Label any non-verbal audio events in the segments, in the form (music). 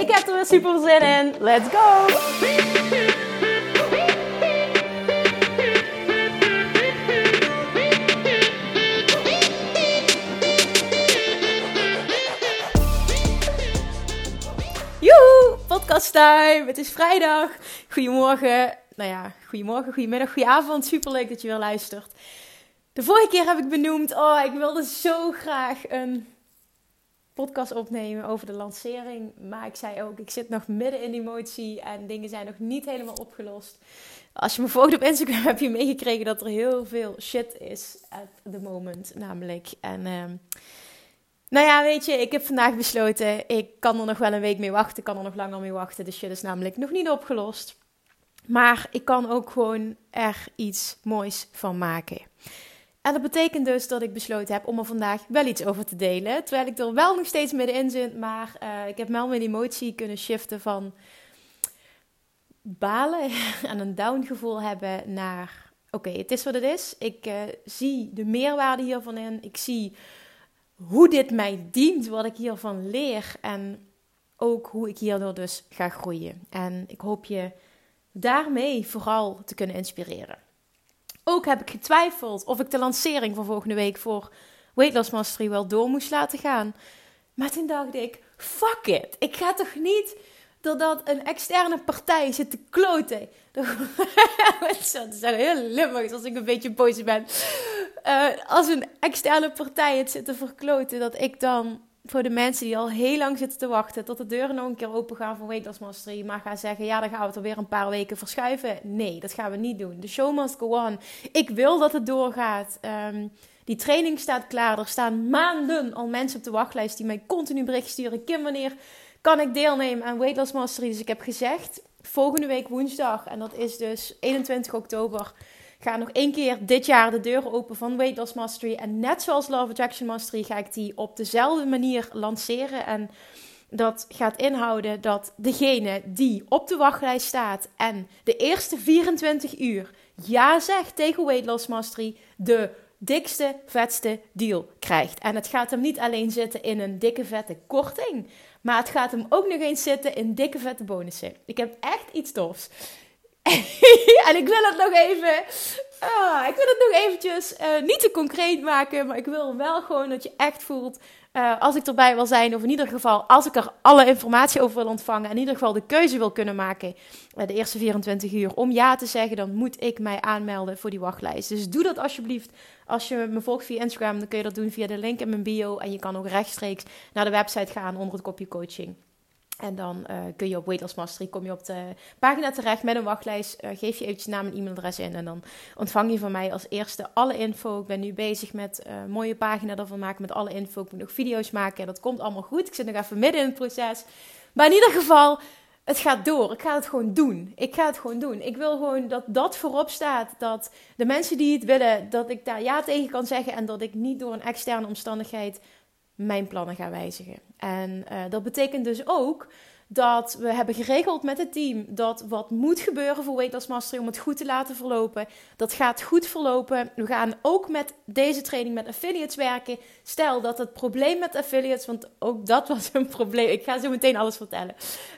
Ik heb er weer super zin in. Let's go! Joehoe, podcast time. Het is vrijdag. Goedemorgen. Nou ja, goedemorgen, goedemiddag, goedenavond. Super leuk dat je weer luistert. De vorige keer heb ik benoemd, oh, ik wilde zo graag een podcast opnemen over de lancering. Maar ik zei ook, ik zit nog midden in die emotie en dingen zijn nog niet helemaal opgelost. Als je me volgt op Instagram heb je meegekregen dat er heel veel shit is at the moment namelijk. En uh, nou ja, weet je, ik heb vandaag besloten, ik kan er nog wel een week mee wachten, kan er nog langer mee wachten. De shit is namelijk nog niet opgelost. Maar ik kan ook gewoon er iets moois van maken. En dat betekent dus dat ik besloten heb om er vandaag wel iets over te delen. Terwijl ik er wel nog steeds middenin zit. Maar uh, ik heb wel mijn emotie kunnen shiften van balen (laughs) en een down gevoel hebben naar... Oké, het is wat het is. Ik uh, zie de meerwaarde hiervan in. Ik zie hoe dit mij dient, wat ik hiervan leer. En ook hoe ik hierdoor dus ga groeien. En ik hoop je daarmee vooral te kunnen inspireren. Ook heb ik getwijfeld of ik de lancering van volgende week voor Weight Loss Mastery wel door moest laten gaan. Maar toen dacht ik, fuck it. Ik ga toch niet doordat een externe partij zit te kloten. (laughs) Dat is heel limmig als ik een beetje boos ben. Uh, als een externe partij het zit te verkloten, dat ik dan voor de mensen die al heel lang zitten te wachten tot de deuren nog een keer open gaan voor Weight Loss Mastery, maar gaan zeggen, ja, dan gaan we het er weer een paar weken verschuiven. Nee, dat gaan we niet doen. De show must go on. Ik wil dat het doorgaat. Um, die training staat klaar. Er staan maanden al mensen op de wachtlijst die mij continu bericht sturen. Kim, wanneer kan ik deelnemen aan Weight Loss Mastery? Dus ik heb gezegd, volgende week woensdag, en dat is dus 21 oktober ga nog één keer dit jaar de deuren open van Weight Loss Mastery. En net zoals Love Attraction Mastery ga ik die op dezelfde manier lanceren. En dat gaat inhouden dat degene die op de wachtlijst staat en de eerste 24 uur ja zegt tegen Weight Loss Mastery, de dikste, vetste deal krijgt. En het gaat hem niet alleen zitten in een dikke, vette korting, maar het gaat hem ook nog eens zitten in dikke, vette bonussen. Ik heb echt iets tofs. En ik wil het nog even. Ah, ik wil het nog eventjes uh, niet te concreet maken. Maar ik wil wel gewoon dat je echt voelt. Uh, als ik erbij wil zijn, of in ieder geval als ik er alle informatie over wil ontvangen. In ieder geval de keuze wil kunnen maken. Uh, de eerste 24 uur om ja te zeggen. Dan moet ik mij aanmelden voor die wachtlijst. Dus doe dat alsjeblieft. Als je me volgt via Instagram, dan kun je dat doen via de link in mijn bio. En je kan ook rechtstreeks naar de website gaan onder het kopje coaching. En dan uh, kun je op Weight Loss Mastery, kom je op de pagina terecht met een wachtlijst. Uh, geef je eventjes naam en e-mailadres in. En dan ontvang je van mij als eerste alle info. Ik ben nu bezig met uh, een mooie pagina ervan maken met alle info. Ik moet nog video's maken. En dat komt allemaal goed. Ik zit nog even midden in het proces. Maar in ieder geval, het gaat door. Ik ga het gewoon doen. Ik ga het gewoon doen. Ik wil gewoon dat dat voorop staat. Dat de mensen die het willen, dat ik daar ja tegen kan zeggen. En dat ik niet door een externe omstandigheid mijn plannen ga wijzigen. En uh, dat betekent dus ook dat we hebben geregeld met het team dat wat moet gebeuren voor Weight Loss Mastery om het goed te laten verlopen. Dat gaat goed verlopen. We gaan ook met deze training met affiliates werken. Stel dat het probleem met affiliates, want ook dat (laughs) was een probleem. Ik ga zo meteen alles vertellen.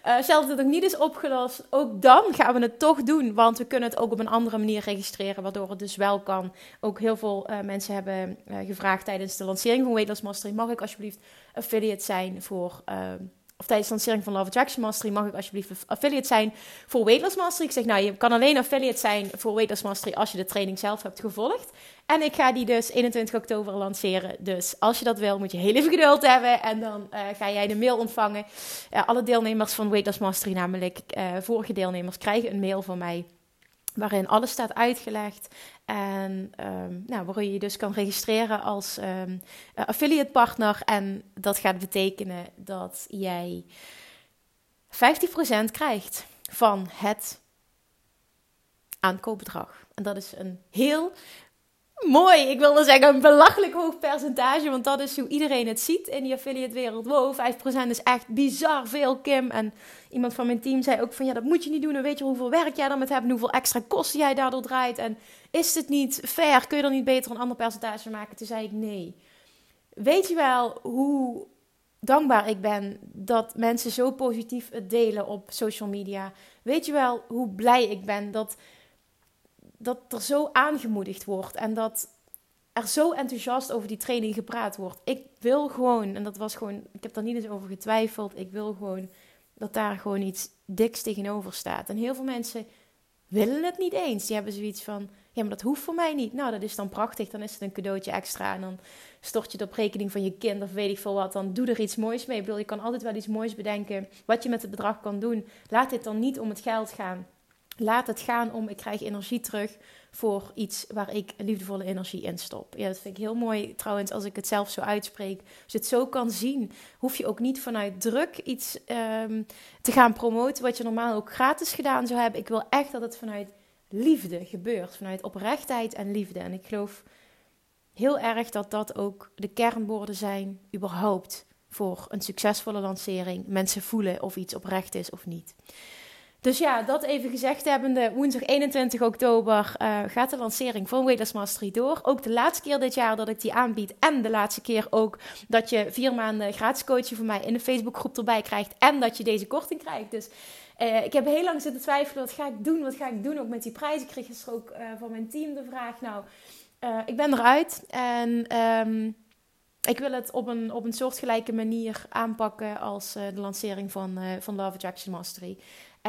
Uh, stel dat het nog niet is opgelost, ook dan gaan we het toch doen. Want we kunnen het ook op een andere manier registreren, waardoor het dus wel kan. Ook heel veel uh, mensen hebben uh, gevraagd tijdens de lancering van Weight Loss Mastery: mag ik alsjeblieft affiliate zijn voor of tijdens de lancering van Love Attraction Mastery mag ik alsjeblieft affiliate zijn voor Weight Loss Mastery. Ik zeg, nou, je kan alleen affiliate zijn voor Weight Loss Mastery als je de training zelf hebt gevolgd. En ik ga die dus 21 oktober lanceren. Dus als je dat wil, moet je heel even geduld hebben. En dan uh, ga jij de mail ontvangen. Uh, alle deelnemers van Weight Loss Mastery, namelijk uh, vorige deelnemers, krijgen een mail van mij waarin alles staat uitgelegd. En um, nou, waarin je dus kan registreren als um, affiliate partner. En dat gaat betekenen dat jij 50% krijgt van het aankoopbedrag. En dat is een heel mooi, ik wilde zeggen een belachelijk hoog percentage, want dat is hoe iedereen het ziet in die affiliate wereld. Wow, 5% is echt bizar veel, Kim. En iemand van mijn team zei ook van ja, dat moet je niet doen. Dan weet je hoeveel werk jij dan met hebt en hoeveel extra kosten jij daardoor draait. En is het niet fair? Kun je er niet beter een ander percentage maken? Toen zei ik nee. Weet je wel hoe dankbaar ik ben dat mensen zo positief het delen op social media? Weet je wel hoe blij ik ben dat dat er zo aangemoedigd wordt en dat er zo enthousiast over die training gepraat wordt. Ik wil gewoon, en dat was gewoon, ik heb daar niet eens over getwijfeld, ik wil gewoon dat daar gewoon iets diks tegenover staat. En heel veel mensen willen het niet eens. Die hebben zoiets van, ja, maar dat hoeft voor mij niet. Nou, dat is dan prachtig, dan is het een cadeautje extra en dan stort je het op rekening van je kind of weet ik veel wat. Dan doe er iets moois mee. Ik bedoel, je kan altijd wel iets moois bedenken wat je met het bedrag kan doen. Laat dit dan niet om het geld gaan. Laat het gaan om, ik krijg energie terug voor iets waar ik liefdevolle energie in stop. Ja, dat vind ik heel mooi trouwens als ik het zelf zo uitspreek. Als je het zo kan zien, hoef je ook niet vanuit druk iets um, te gaan promoten wat je normaal ook gratis gedaan zou hebben. Ik wil echt dat het vanuit liefde gebeurt, vanuit oprechtheid en liefde. En ik geloof heel erg dat dat ook de kernwoorden zijn, überhaupt, voor een succesvolle lancering. Mensen voelen of iets oprecht is of niet. Dus ja, dat even gezegd hebbende, woensdag 21 oktober uh, gaat de lancering van Weightless Mastery door. Ook de laatste keer dit jaar dat ik die aanbied en de laatste keer ook dat je vier maanden gratis coaching van mij in de Facebookgroep erbij krijgt en dat je deze korting krijgt. Dus uh, ik heb heel lang zitten twijfelen, wat ga ik doen, wat ga ik doen ook met die prijzen. Ik kreeg gisteren ook uh, van mijn team de vraag, nou, ik ben eruit en... Um, ik wil het op een, op een soortgelijke manier aanpakken als de lancering van, van Love Attraction Mastery.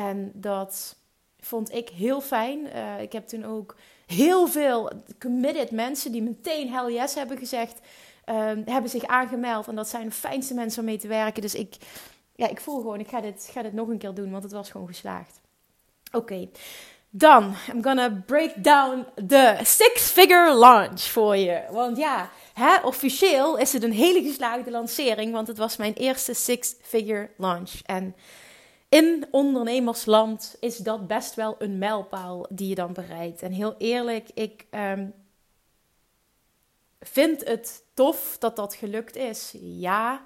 En dat vond ik heel fijn. Uh, ik heb toen ook heel veel committed mensen die meteen hell yes hebben gezegd, hebben zich aangemeld. En dat zijn de fijnste mensen om mee te werken. Dus ik, ja, ik voel gewoon, ik ga dit, ga dit nog een keer doen, want het was gewoon geslaagd. Oké. Dan, I'm gonna break down the six-figure launch voor je. Want ja, hè, officieel is het een hele geslaagde lancering, want het was mijn eerste six-figure launch. En in ondernemersland is dat best wel een mijlpaal die je dan bereikt. En heel eerlijk, ik um, vind het tof dat dat gelukt is. Ja,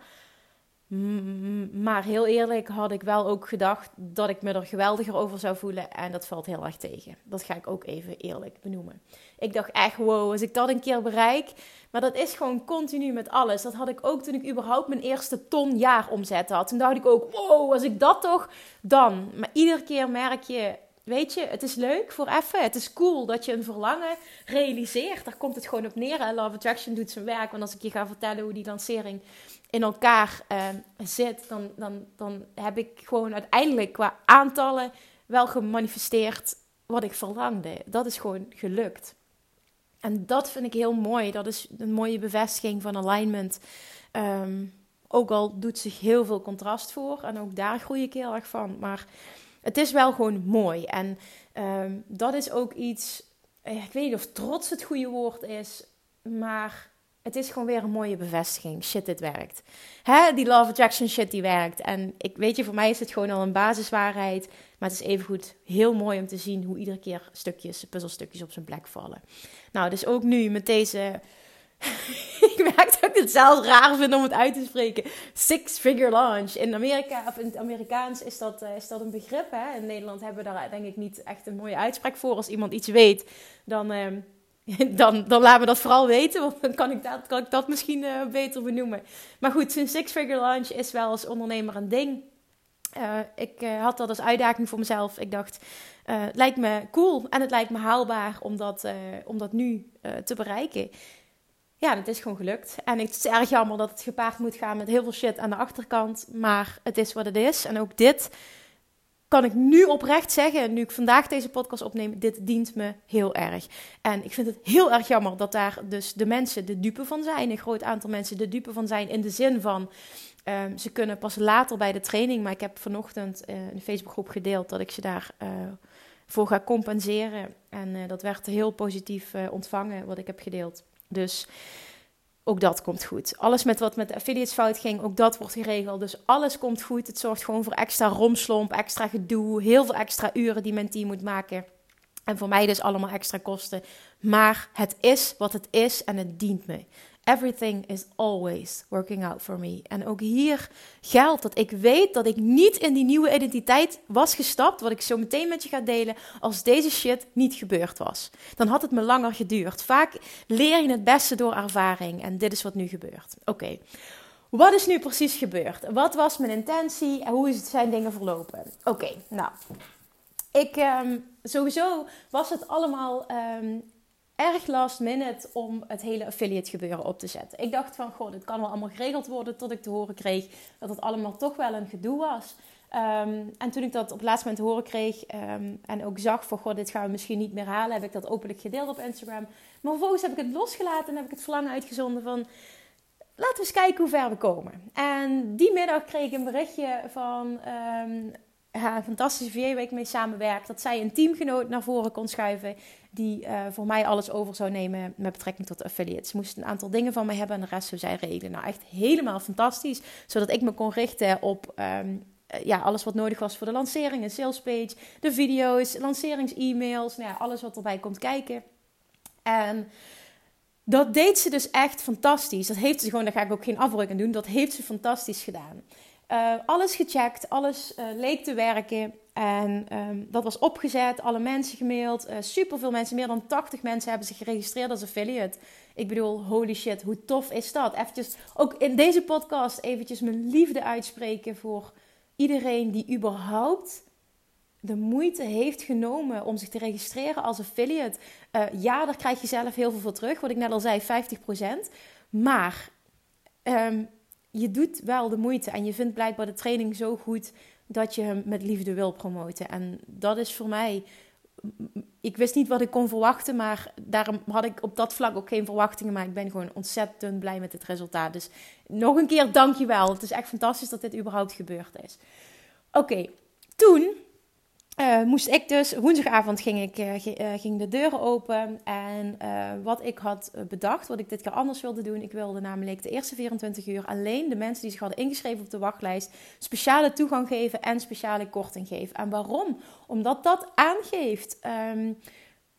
maar heel eerlijk had ik wel ook gedacht dat ik me er geweldiger over zou voelen. En dat valt heel erg tegen. Dat ga ik ook even eerlijk benoemen. Ik dacht echt, wow, als ik dat een keer bereik. Maar dat is gewoon continu met alles. Dat had ik ook toen ik überhaupt mijn eerste ton jaar omzet had. Toen dacht ik ook, wow, als ik dat toch, dan. Maar iedere keer merk je, weet je, het is leuk voor even. Het is cool dat je een verlangen realiseert. Daar komt het gewoon op neer. En Love Attraction doet zijn werk. Want als ik je ga vertellen hoe die lancering in elkaar uh, zit, dan, dan, dan heb ik gewoon uiteindelijk qua aantallen wel gemanifesteerd wat ik verlangde. Dat is gewoon gelukt. En dat vind ik heel mooi. Dat is een mooie bevestiging van alignment. Um, ook al doet zich heel veel contrast voor. En ook daar groei ik heel erg van. Maar het is wel gewoon mooi. En um, dat is ook iets. Eh, ik weet niet of trots het goede woord is. Maar het is gewoon weer een mooie bevestiging. Shit, dit werkt. Hè? Die Love Attraction shit, die werkt. En ik weet je, voor mij is het gewoon al een basiswaarheid. Maar het is evengoed heel mooi om te zien hoe iedere keer stukjes, puzzelstukjes op zijn plek vallen. Nou, dus ook nu met deze... (laughs) ik merk dat ik het zelfs raar vind om het uit te spreken. Six-figure launch. In Amerika, of in het Amerikaans is dat, uh, is dat een begrip. Hè? In Nederland hebben we daar denk ik niet echt een mooie uitspraak voor. Als iemand iets weet, dan... Uh, (laughs) dan, dan laat me dat vooral weten, want dan kan ik dat, kan ik dat misschien uh, beter benoemen. Maar goed, zijn six-figure launch is wel als ondernemer een ding. Uh, ik uh, had dat als uitdaging voor mezelf. Ik dacht, het lijkt me cool en het lijkt me haalbaar om dat, om dat nu te bereiken. Ja, het is gewoon gelukt. En het is erg jammer dat het gepaard moet gaan met heel veel shit aan de achterkant. Maar het is wat het is. En ook dit kan ik nu oprecht zeggen, nu ik vandaag deze podcast opneem, dit dient me heel erg. En ik vind het heel erg jammer dat daar dus de mensen de dupe van zijn. Een groot aantal mensen de dupe van zijn in de zin van... Um, ze kunnen pas later bij de training, maar ik heb vanochtend uh, in de Facebookgroep gedeeld dat ik ze daar uh, voor ga compenseren. En uh, dat werd heel positief ontvangen, wat ik heb gedeeld. Dus ook dat komt goed. Alles met wat met de affiliates fout ging, ook dat wordt geregeld. Dus alles komt goed. Het zorgt gewoon voor extra romslomp, extra gedoe, heel veel extra uren die mijn team moet maken. En voor mij dus allemaal extra kosten. Maar het is wat het is en het dient me. Everything is always working out for me. En ook hier geldt dat ik weet dat ik niet in die nieuwe identiteit was gestapt, wat ik zo meteen met je ga delen, als deze shit niet gebeurd was. Dan had het me langer geduurd. Vaak leer je het beste door ervaring en dit is wat nu gebeurt. Oké. Wat is nu precies gebeurd? Wat was mijn intentie en hoe zijn dingen verlopen? Oké, nou. Ik, um, sowieso was het allemaal um, erg last minute om het hele affiliate gebeuren op te zetten. Ik dacht van, goh, dit kan wel allemaal geregeld worden, tot ik te horen kreeg dat het allemaal toch wel een gedoe was. Um, en toen ik dat op het laatste moment horen kreeg um, en ook zag van, goh, dit gaan we misschien niet meer halen, heb ik dat openlijk gedeeld op Instagram. Maar vervolgens heb ik het losgelaten en heb ik het verlangen uitgezonden van, laten we eens kijken hoe ver we komen. En die middag kreeg ik een berichtje van ja, een fantastische VA waar mee samenwerk, dat zij een teamgenoot naar voren kon schuiven die uh, voor mij alles over zou nemen met betrekking tot affiliates. Ze moest een aantal dingen van mij hebben en de rest zou zij regelen. Nou, echt helemaal fantastisch, zodat ik me kon richten op um, ja, alles wat nodig was voor de lancering, een salespage, de video's, lancerings-e-mails, nou ja, alles wat erbij komt kijken. En dat deed ze dus echt fantastisch. Dat heeft ze gewoon, daar ga ik ook geen afbreuk aan doen, dat heeft ze fantastisch gedaan. Uh, alles gecheckt, alles uh, leek te werken. En um, dat was opgezet, alle mensen gemaild. Uh, Super veel mensen, meer dan 80 mensen hebben zich geregistreerd als affiliate. Ik bedoel, holy shit, hoe tof is dat? Eventjes, ook in deze podcast eventjes mijn liefde uitspreken voor iedereen die überhaupt de moeite heeft genomen om zich te registreren als affiliate. ja, daar krijg je zelf heel veel voor terug, wat ik net al zei, 50%. Maar um, je doet wel de moeite en je vindt blijkbaar de training zo goed dat je hem met liefde wil promoten. En dat is voor mij. Ik wist niet wat ik kon verwachten, maar daarom had ik op dat vlak ook geen verwachtingen. Maar ik ben gewoon ontzettend blij met het resultaat. Dus nog een keer dankjewel. Het is echt fantastisch dat dit überhaupt gebeurd is. Oké, toen uh, moest ik dus, woensdagavond ging, ik, uh, ging de deuren open. En wat ik had bedacht, wat ik dit keer anders wilde doen. Ik wilde namelijk de eerste 24 uur alleen de mensen die zich hadden ingeschreven op de wachtlijst speciale toegang geven en speciale korting geven. En waarom? Omdat dat aangeeft um,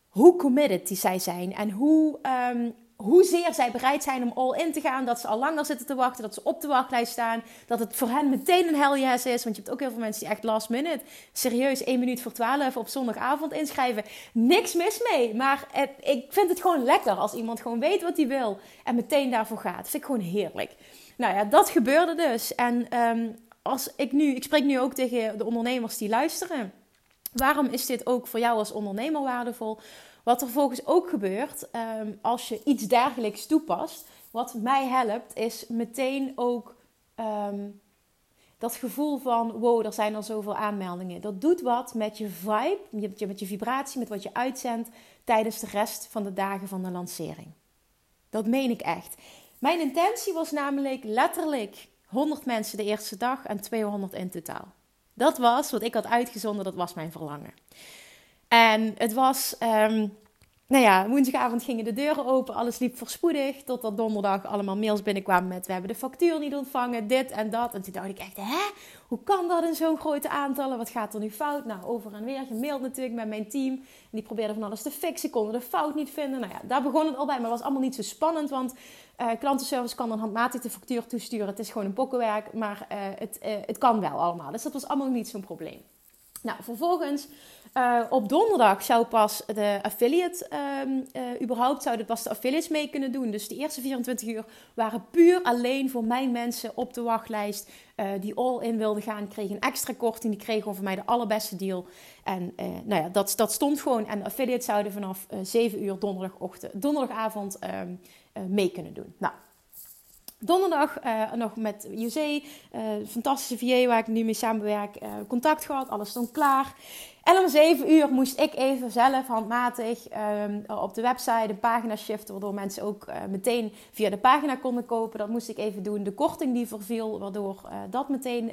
hoe committed die zij zijn en hoe um, hoezeer zij bereid zijn om all in te gaan. Dat ze al langer zitten te wachten, dat ze op de wachtlijst staan. Dat het voor hen meteen een hell yes is. Want je hebt ook heel veel mensen die echt last minute, serieus, 1 minuut voor 12 op zondagavond inschrijven. Niks mis mee. Maar ik vind het gewoon lekker als iemand gewoon weet wat hij wil en meteen daarvoor gaat. Vind ik gewoon heerlijk. Nou ja, dat gebeurde dus. En um, als ik nu, ik spreek nu ook tegen de ondernemers die luisteren. Waarom is dit ook voor jou als ondernemer waardevol? Wat er volgens ook gebeurt um, als je iets dergelijks toepast, wat mij helpt, is meteen ook um, dat gevoel van: wow, er zijn al zoveel aanmeldingen. Dat doet wat met je vibe, met je vibratie, met wat je uitzendt tijdens de rest van de dagen van de lancering. Dat meen ik echt. Mijn intentie was namelijk letterlijk 100 mensen de eerste dag en 200 in totaal. Dat was wat ik had uitgezonden, dat was mijn verlangen. En het was, um, nou ja, woensdagavond gingen de deuren open, alles liep voorspoedig. Totdat donderdag allemaal mails binnenkwamen met: We hebben de factuur niet ontvangen, dit en dat. En toen dacht ik echt: Hè? Hoe kan dat in zo'n grote aantallen? Wat gaat er nu fout? Nou, over en weer gemaild natuurlijk met mijn team. En die probeerden van alles te fixen, konden de fout niet vinden. Nou ja, daar begon het al bij, maar het was allemaal niet zo spannend. Want uh, klantenservice kan dan handmatig de factuur toesturen. Het is gewoon een pokkenwerk, maar uh, het, uh, het kan wel allemaal. Dus dat was allemaal niet zo'n probleem. Nou, vervolgens uh, op donderdag zou pas de affiliate, um, uh, überhaupt zouden pas de affiliates mee kunnen doen. Dus de eerste 24 uur waren puur alleen voor mijn mensen op de wachtlijst. Uh, die all-in wilden gaan, kregen een extra korting. Die kregen voor mij de allerbeste deal. En nou ja, dat, dat stond gewoon. En de affiliates zouden vanaf 7 uur donderdagochtend, donderdagavond um, mee kunnen doen. Nou, donderdag uh, nog met José, uh, fantastische VA waar ik nu mee samenwerk, uh, contact gehad. Alles stond klaar. En om 7 uur moest ik even zelf handmatig um, op de website een pagina shiften, waardoor mensen ook meteen via de pagina konden kopen. Dat moest ik even doen. De korting die verviel, waardoor dat meteen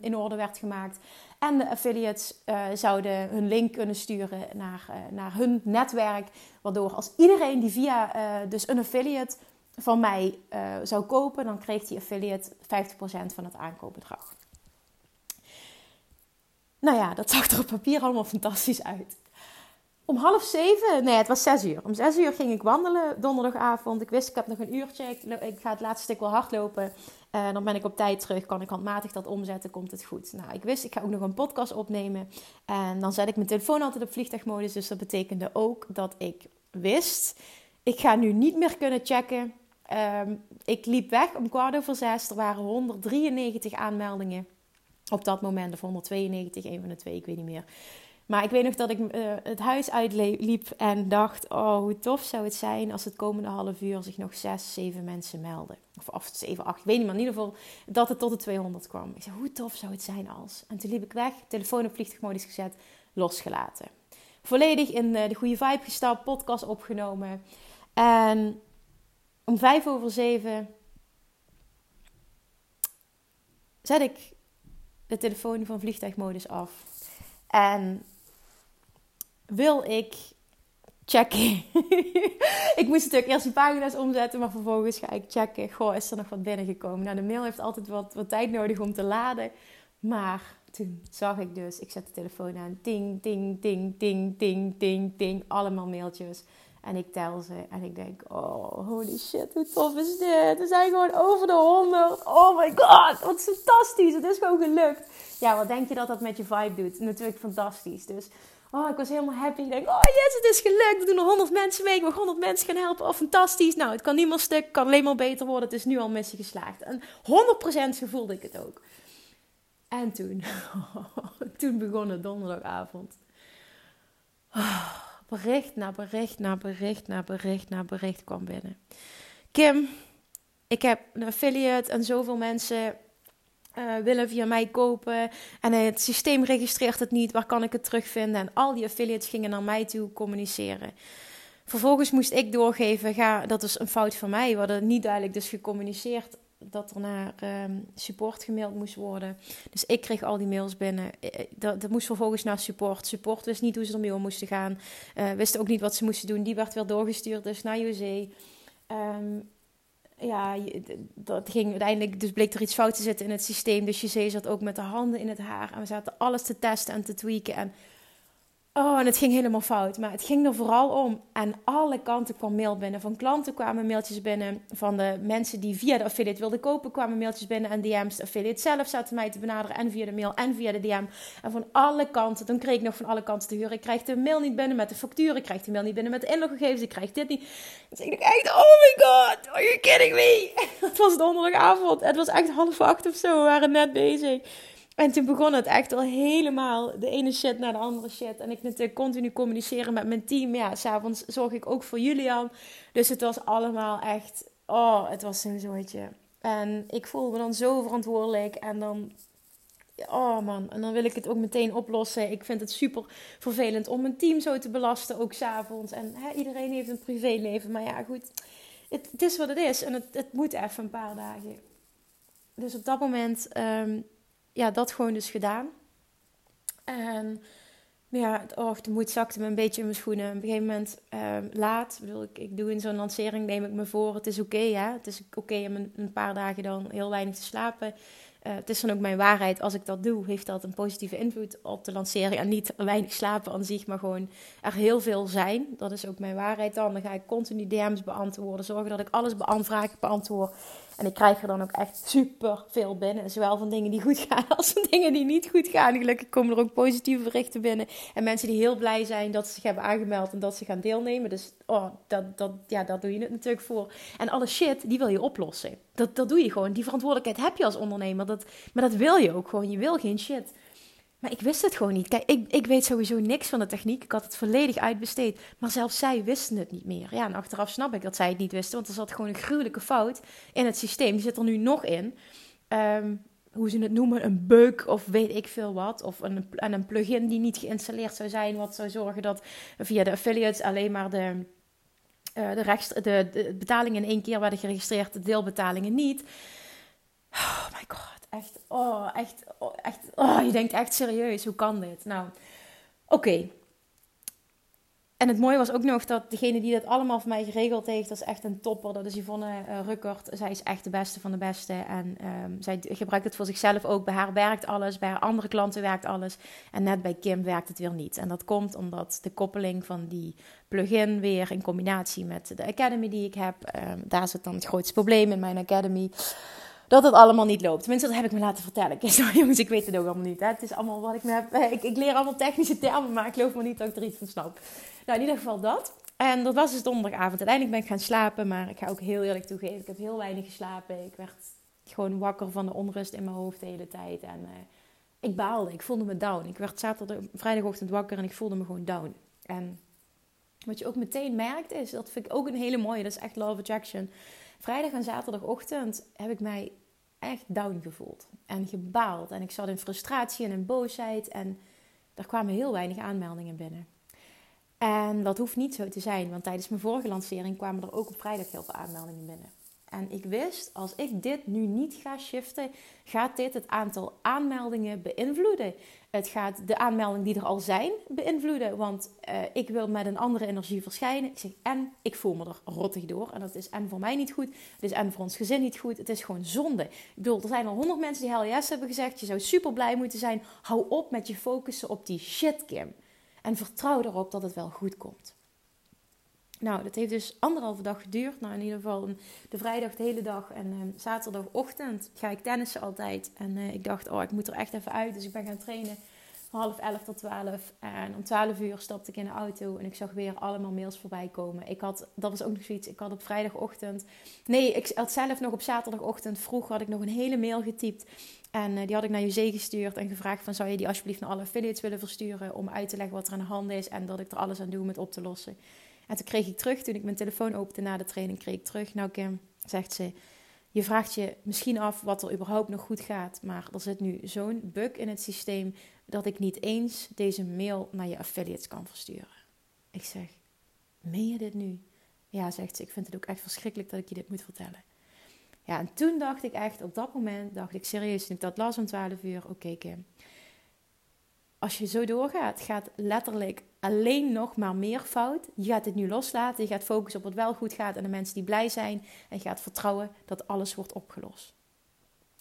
in orde werd gemaakt. En de affiliates zouden hun link kunnen sturen naar, naar hun netwerk. Waardoor als iedereen die via dus een affiliate van mij uh, zou kopen, dan kreeg die affiliate 50% van het aankoopbedrag. Nou ja, dat zag er op papier allemaal fantastisch uit. Om half zeven, nee, het was zes uur. Om zes uur ging ik wandelen donderdagavond. Ik wist, ik heb nog een uurtje. Ik, ik ga het laatste stuk wel hardlopen. En uh, dan ben ik op tijd terug. Kan ik handmatig dat omzetten, komt het goed. Nou, ik wist, ik ga ook nog een podcast opnemen. En dan zet ik mijn telefoon altijd op vliegtuigmodus. Dus dat betekende ook dat ik wist... Ik ga nu niet meer kunnen checken. Um, ik liep weg om kwart over zes. Er waren 193 aanmeldingen op dat moment. Of 192, een van de twee, ik weet niet meer. Maar ik weet nog dat ik uh, het huis uitliep en dacht: Oh, hoe tof zou het zijn als het komende half uur zich nog zes, zeven mensen melden. Of, of zeven, acht, ik weet niet, maar in ieder geval dat het tot de 200 kwam. Ik zei: Hoe tof zou het zijn als? En toen liep ik weg, telefoon op vliegtuigmodus gezet, losgelaten. Volledig in de goede vibe gestapt, podcast opgenomen. En om vijf over zeven zet ik de telefoon van vliegtuigmodus af. En wil ik checken. (laughs) ik moest natuurlijk eerst die pagina's omzetten, maar vervolgens ga ik checken. Goh, is er nog wat binnengekomen? Nou, de mail heeft altijd wat, wat tijd nodig om te laden. Maar toen zag ik dus, ik zet de telefoon aan. Ding, ding, ding, ding, ding, ding, ding. Allemaal mailtjes. En ik tel ze en ik denk, oh, holy shit, hoe tof is dit? We zijn gewoon over de 100. Oh my god, wat fantastisch. Het is gewoon gelukt. Ja, wat denk je dat dat met je vibe doet? Natuurlijk fantastisch. Dus oh, ik was helemaal happy. Ik denk, oh yes, het is gelukt. Er doen er 100 mensen mee. Ik mag 100 mensen gaan helpen. Oh, fantastisch. Nou, het kan niet meer stuk. Het kan alleen maar beter worden. Het is nu al missie geslaagd. En 100% gevoelde ik het ook. En toen, (laughs) toen begon het donderdagavond. Oh bericht na bericht na bericht na bericht na bericht kwam binnen. Kim, ik heb een affiliate en zoveel mensen uh, willen via mij kopen. En het systeem registreert het niet. Waar kan ik het terugvinden? En al die affiliates gingen naar mij toe communiceren. Vervolgens moest ik doorgeven, ga, dat is een fout van mij. We hadden niet duidelijk dus gecommuniceerd dat er naar ehm, support gemaild moest worden. Dus ik kreeg al die mails binnen. Eh, eh, dat, dat moest vervolgens naar support. Support wist niet hoe ze ermee om moesten gaan. Uh, wist ook niet wat ze moesten doen. Die werd weer doorgestuurd dus naar José. Um, ja, dat ging uiteindelijk, dus bleek er iets fout te zitten in het systeem. Dus José zat ook met de handen in het haar. En we zaten alles te testen en te tweaken. En Oh, en het ging helemaal fout. Maar het ging er vooral om. Aan alle kanten kwam mail binnen. Van klanten kwamen mailtjes binnen. Van de mensen die via de affiliate wilden kopen, kwamen mailtjes binnen. En DM's. De affiliate zelf zaten mij te benaderen. En via de mail en via de DM. En van alle kanten. Toen kreeg ik nog van alle kanten te huren. Ik krijg de mail niet binnen met de facturen. Ik krijg de mail niet binnen met de inloggegevens. Ik krijg dit niet. Dus ik dacht echt, oh my god. Are you kidding me? (laughs) Het was donderdagavond. Het was echt half acht of zo. We waren net bezig. En toen begon het echt al helemaal de ene shit naar de andere shit. En ik natuurlijk continu communiceren met mijn team. Ja, s'avonds zorg ik ook voor Julian. Dus het was allemaal echt, oh, het was zo'n zooitje. En ik voel me dan zo verantwoordelijk. En dan, oh man, en dan wil ik het ook meteen oplossen. Ik vind het super vervelend om mijn team zo te belasten, ook s'avonds. En hè, iedereen heeft een privéleven. Maar ja, goed, het, het, is wat het is. En het, het moet even een paar dagen. Dus op dat moment... Um, ja, dat gewoon dus gedaan. En ja, oh, de moed zakte me een beetje in mijn schoenen. Op een gegeven moment ehm, laat, bedoel, ik, ik doe in zo'n lancering, neem ik me voor, het is oké, okay. Het is oké om een, paar dagen dan heel weinig te slapen. Uh, het is dan ook mijn waarheid. Als ik dat doe, heeft dat een positieve invloed op de lancering. En niet weinig slapen aan zich, maar gewoon er heel veel zijn. Dat is ook mijn waarheid dan. Dan ga ik continu DM's beantwoorden. Zorgen dat ik alles beanvraag, beantwoord. En ik krijg er dan ook echt super veel binnen. Zowel van dingen die goed gaan (laughs) als van dingen die niet goed gaan. Gelukkig komen er ook positieve berichten binnen. En mensen die heel blij zijn dat ze zich hebben aangemeld en dat ze gaan deelnemen. Dus oh, dat, dat, ja, daar doe je het natuurlijk voor. En alle shit, die wil je oplossen. Dat, dat doe je gewoon. Die verantwoordelijkheid heb je als ondernemer. Dat, maar dat wil je ook gewoon. Je wil geen shit. Maar ik wist het gewoon niet. Kijk, ik, ik weet sowieso niks van de techniek. Ik had het volledig uitbesteed. Maar zelfs zij wisten het niet meer. Ja, en achteraf snap ik dat zij het niet wisten. Want er zat gewoon een gruwelijke fout in het systeem. Die zit er nu nog in. Ehm, hoe ze het noemen, een bug of weet ik veel wat. Of een, en een plugin die niet geïnstalleerd zou zijn. Wat zou zorgen dat via de affiliates alleen maar de, uh, de, de, de betalingen in één keer werden geregistreerd. De deelbetalingen niet. Oh my god echt, oh, echt, oh, echt, oh, je denkt echt serieus, hoe kan dit? Nou, oké. en het mooie was ook nog dat degene die dat allemaal voor mij geregeld heeft, dat is echt een topper. Dat is Yvonne uh, Ruckert. Zij is echt de beste van de beste. En um, zij gebruikt het voor zichzelf ook. Bij haar werkt alles, bij haar andere klanten werkt alles. En net bij Kim werkt het weer niet. En dat komt omdat de koppeling van die plugin weer in combinatie met de Academy die ik heb. Um, daar zit dan het grootste probleem in mijn Academy dat het allemaal niet loopt. Tenminste, dat heb ik me laten vertellen. Ik, (laughs) jongens, ik weet het ook allemaal niet. Hè. Het is allemaal wat ik me heb. (laughs) Ik, leer allemaal technische termen, maar ik geloof me niet dat ik er iets van snap. Nou, in ieder geval dat. En dat was dus donderdagavond. Uiteindelijk ben ik gaan slapen, maar ik ga ook heel eerlijk toegeven. Ik heb heel weinig geslapen. Ik werd gewoon wakker van de onrust in mijn hoofd de hele tijd. En uh, ik baalde. Ik voelde me down. Ik werd zaterdag, vrijdagochtend wakker en ik voelde me gewoon down. En wat je ook meteen merkt is, dat vind ik ook een hele mooie. Dat is echt love attraction. Vrijdag en zaterdagochtend heb ik mij echt down gevoeld en gebaald. En ik zat in frustratie en in boosheid en er kwamen heel weinig aanmeldingen binnen. En dat hoeft niet zo te zijn, want tijdens mijn vorige lancering kwamen er ook op vrijdag heel veel aanmeldingen binnen. En ik wist, als ik dit nu niet ga shiften, gaat dit het aantal aanmeldingen beïnvloeden. Het gaat de aanmeldingen die er al zijn beïnvloeden. Want uh, ik wil met een andere energie verschijnen. Ik zeg, en ik voel me er rottig door. En dat is en voor mij niet goed. Het is en voor ons gezin niet goed. Het is gewoon zonde. Ik bedoel, er zijn al honderd mensen die hell yes hebben gezegd. Je zou super blij moeten zijn. Hou op met je focussen op die shit, Kim. En vertrouw erop dat het wel goed komt. Nou, dat heeft dus anderhalve dag geduurd. Nou, in ieder geval de vrijdag de hele dag. En uh, zaterdagochtend ga ik tennissen altijd. En uh, ik dacht, oh, ik moet er echt even uit. Dus ik ben gaan trainen van half elf tot twaalf. En om twaalf uur stapte ik in de auto. En ik zag weer allemaal mails voorbij komen. Ik had, dat was ook nog zoiets. Ik had op vrijdagochtend... Nee, ik had zelf nog op zaterdagochtend vroeg had ik nog een hele mail getypt. En uh, die had ik naar José gestuurd en gevraagd van... zou je die alsjeblieft naar alle affiliates willen versturen... om uit te leggen wat er aan de hand is... en dat ik er alles aan doe om het op te lossen. En toen kreeg ik terug, toen ik mijn telefoon opende na de training, kreeg ik terug. Nou Kim, zegt ze, je vraagt je misschien af wat er überhaupt nog goed gaat. Maar er zit nu zo'n bug in het systeem dat ik niet eens deze mail naar je affiliates kan versturen. Ik zeg, meen je dit nu? Ja, zegt ze, ik vind het ook echt verschrikkelijk dat ik je dit moet vertellen. Ja, en toen dacht ik echt, op dat moment dacht ik serieus, toen ik dat las om 12 uur, oké Kim. Als je zo doorgaat, gaat letterlijk alleen nog maar meer fout. Je gaat het nu loslaten. Je gaat focussen op wat wel goed gaat en de mensen die blij zijn. En je gaat vertrouwen dat alles wordt opgelost.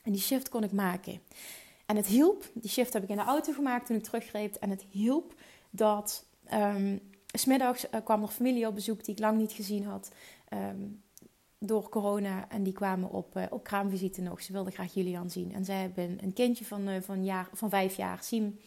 En die shift kon ik maken. En het hielp. Die shift heb ik in de auto gemaakt toen ik teruggreep. En het hielp dat. Um, smiddags uh, kwam er familie op bezoek die ik lang niet gezien had. Um, door corona. En die kwamen op, uh, op kraamvisite nog. Ze wilden graag Julian zien. En zij hebben een kindje van, uh, van, jaar, van vijf jaar, Siem.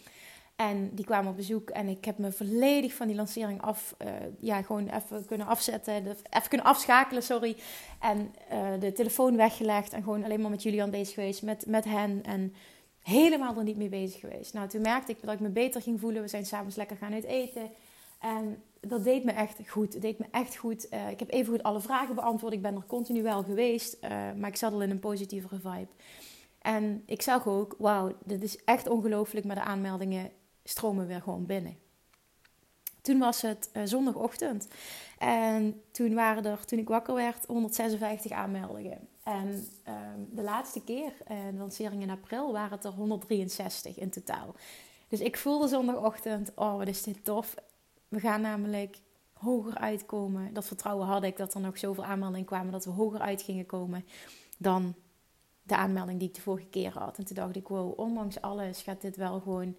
En die kwamen op bezoek en ik heb me volledig van die lancering af, uh, ja, gewoon even kunnen afzetten, even kunnen afschakelen, sorry. En uh, de telefoon weggelegd en gewoon alleen maar met Julian bezig geweest, met, met hen. En helemaal er niet mee bezig geweest. Nou, toen merkte ik dat ik me beter ging voelen. We zijn s'avonds lekker gaan uit eten. En dat deed me echt goed. Het deed me echt goed. Uh, ik heb even goed alle vragen beantwoord. Ik ben er continu wel geweest, maar ik zat al in een positievere vibe. En ik zag ook, wauw, dit is echt ongelooflijk met de aanmeldingen stromen weer gewoon binnen. Toen was het uh, zondagochtend. En toen waren er, toen ik wakker werd, 156 aanmeldingen. En ehm, de laatste keer, uh, de lancering in april, waren het er 163 in totaal. Dus ik voelde zondagochtend, oh wat is dit tof. We gaan namelijk hoger uitkomen. Dat vertrouwen had ik dat er nog zoveel aanmeldingen kwamen dat we hoger uit gingen komen dan de aanmelding die ik de vorige keer had. En toen dacht ik, wow, ondanks alles gaat dit wel gewoon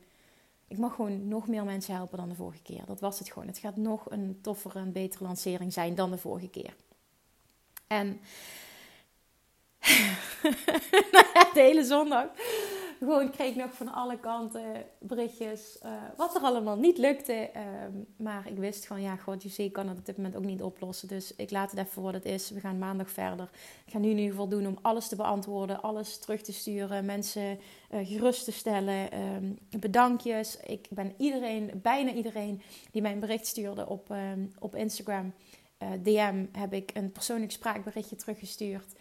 ik mag gewoon nog meer mensen helpen dan de vorige keer. Dat was het gewoon. Het gaat nog een toffere, een betere lancering zijn dan de vorige keer. En (laughs) de hele zondag gewoon kreeg ik nog van alle kanten berichtjes. Uh, wat er allemaal niet lukte. Ehm, maar ik wist van ja, god, je kan het op dit moment ook niet oplossen. Dus ik laat het even voor wat het is. We gaan maandag verder. Ik ga nu in ieder geval doen om alles te beantwoorden. Alles terug te sturen. Mensen uh, gerust te stellen. Um, bedankjes. Ik ben iedereen, bijna iedereen die mij een bericht stuurde op, um, op Instagram. Eh, DM heb ik een persoonlijk spraakberichtje teruggestuurd.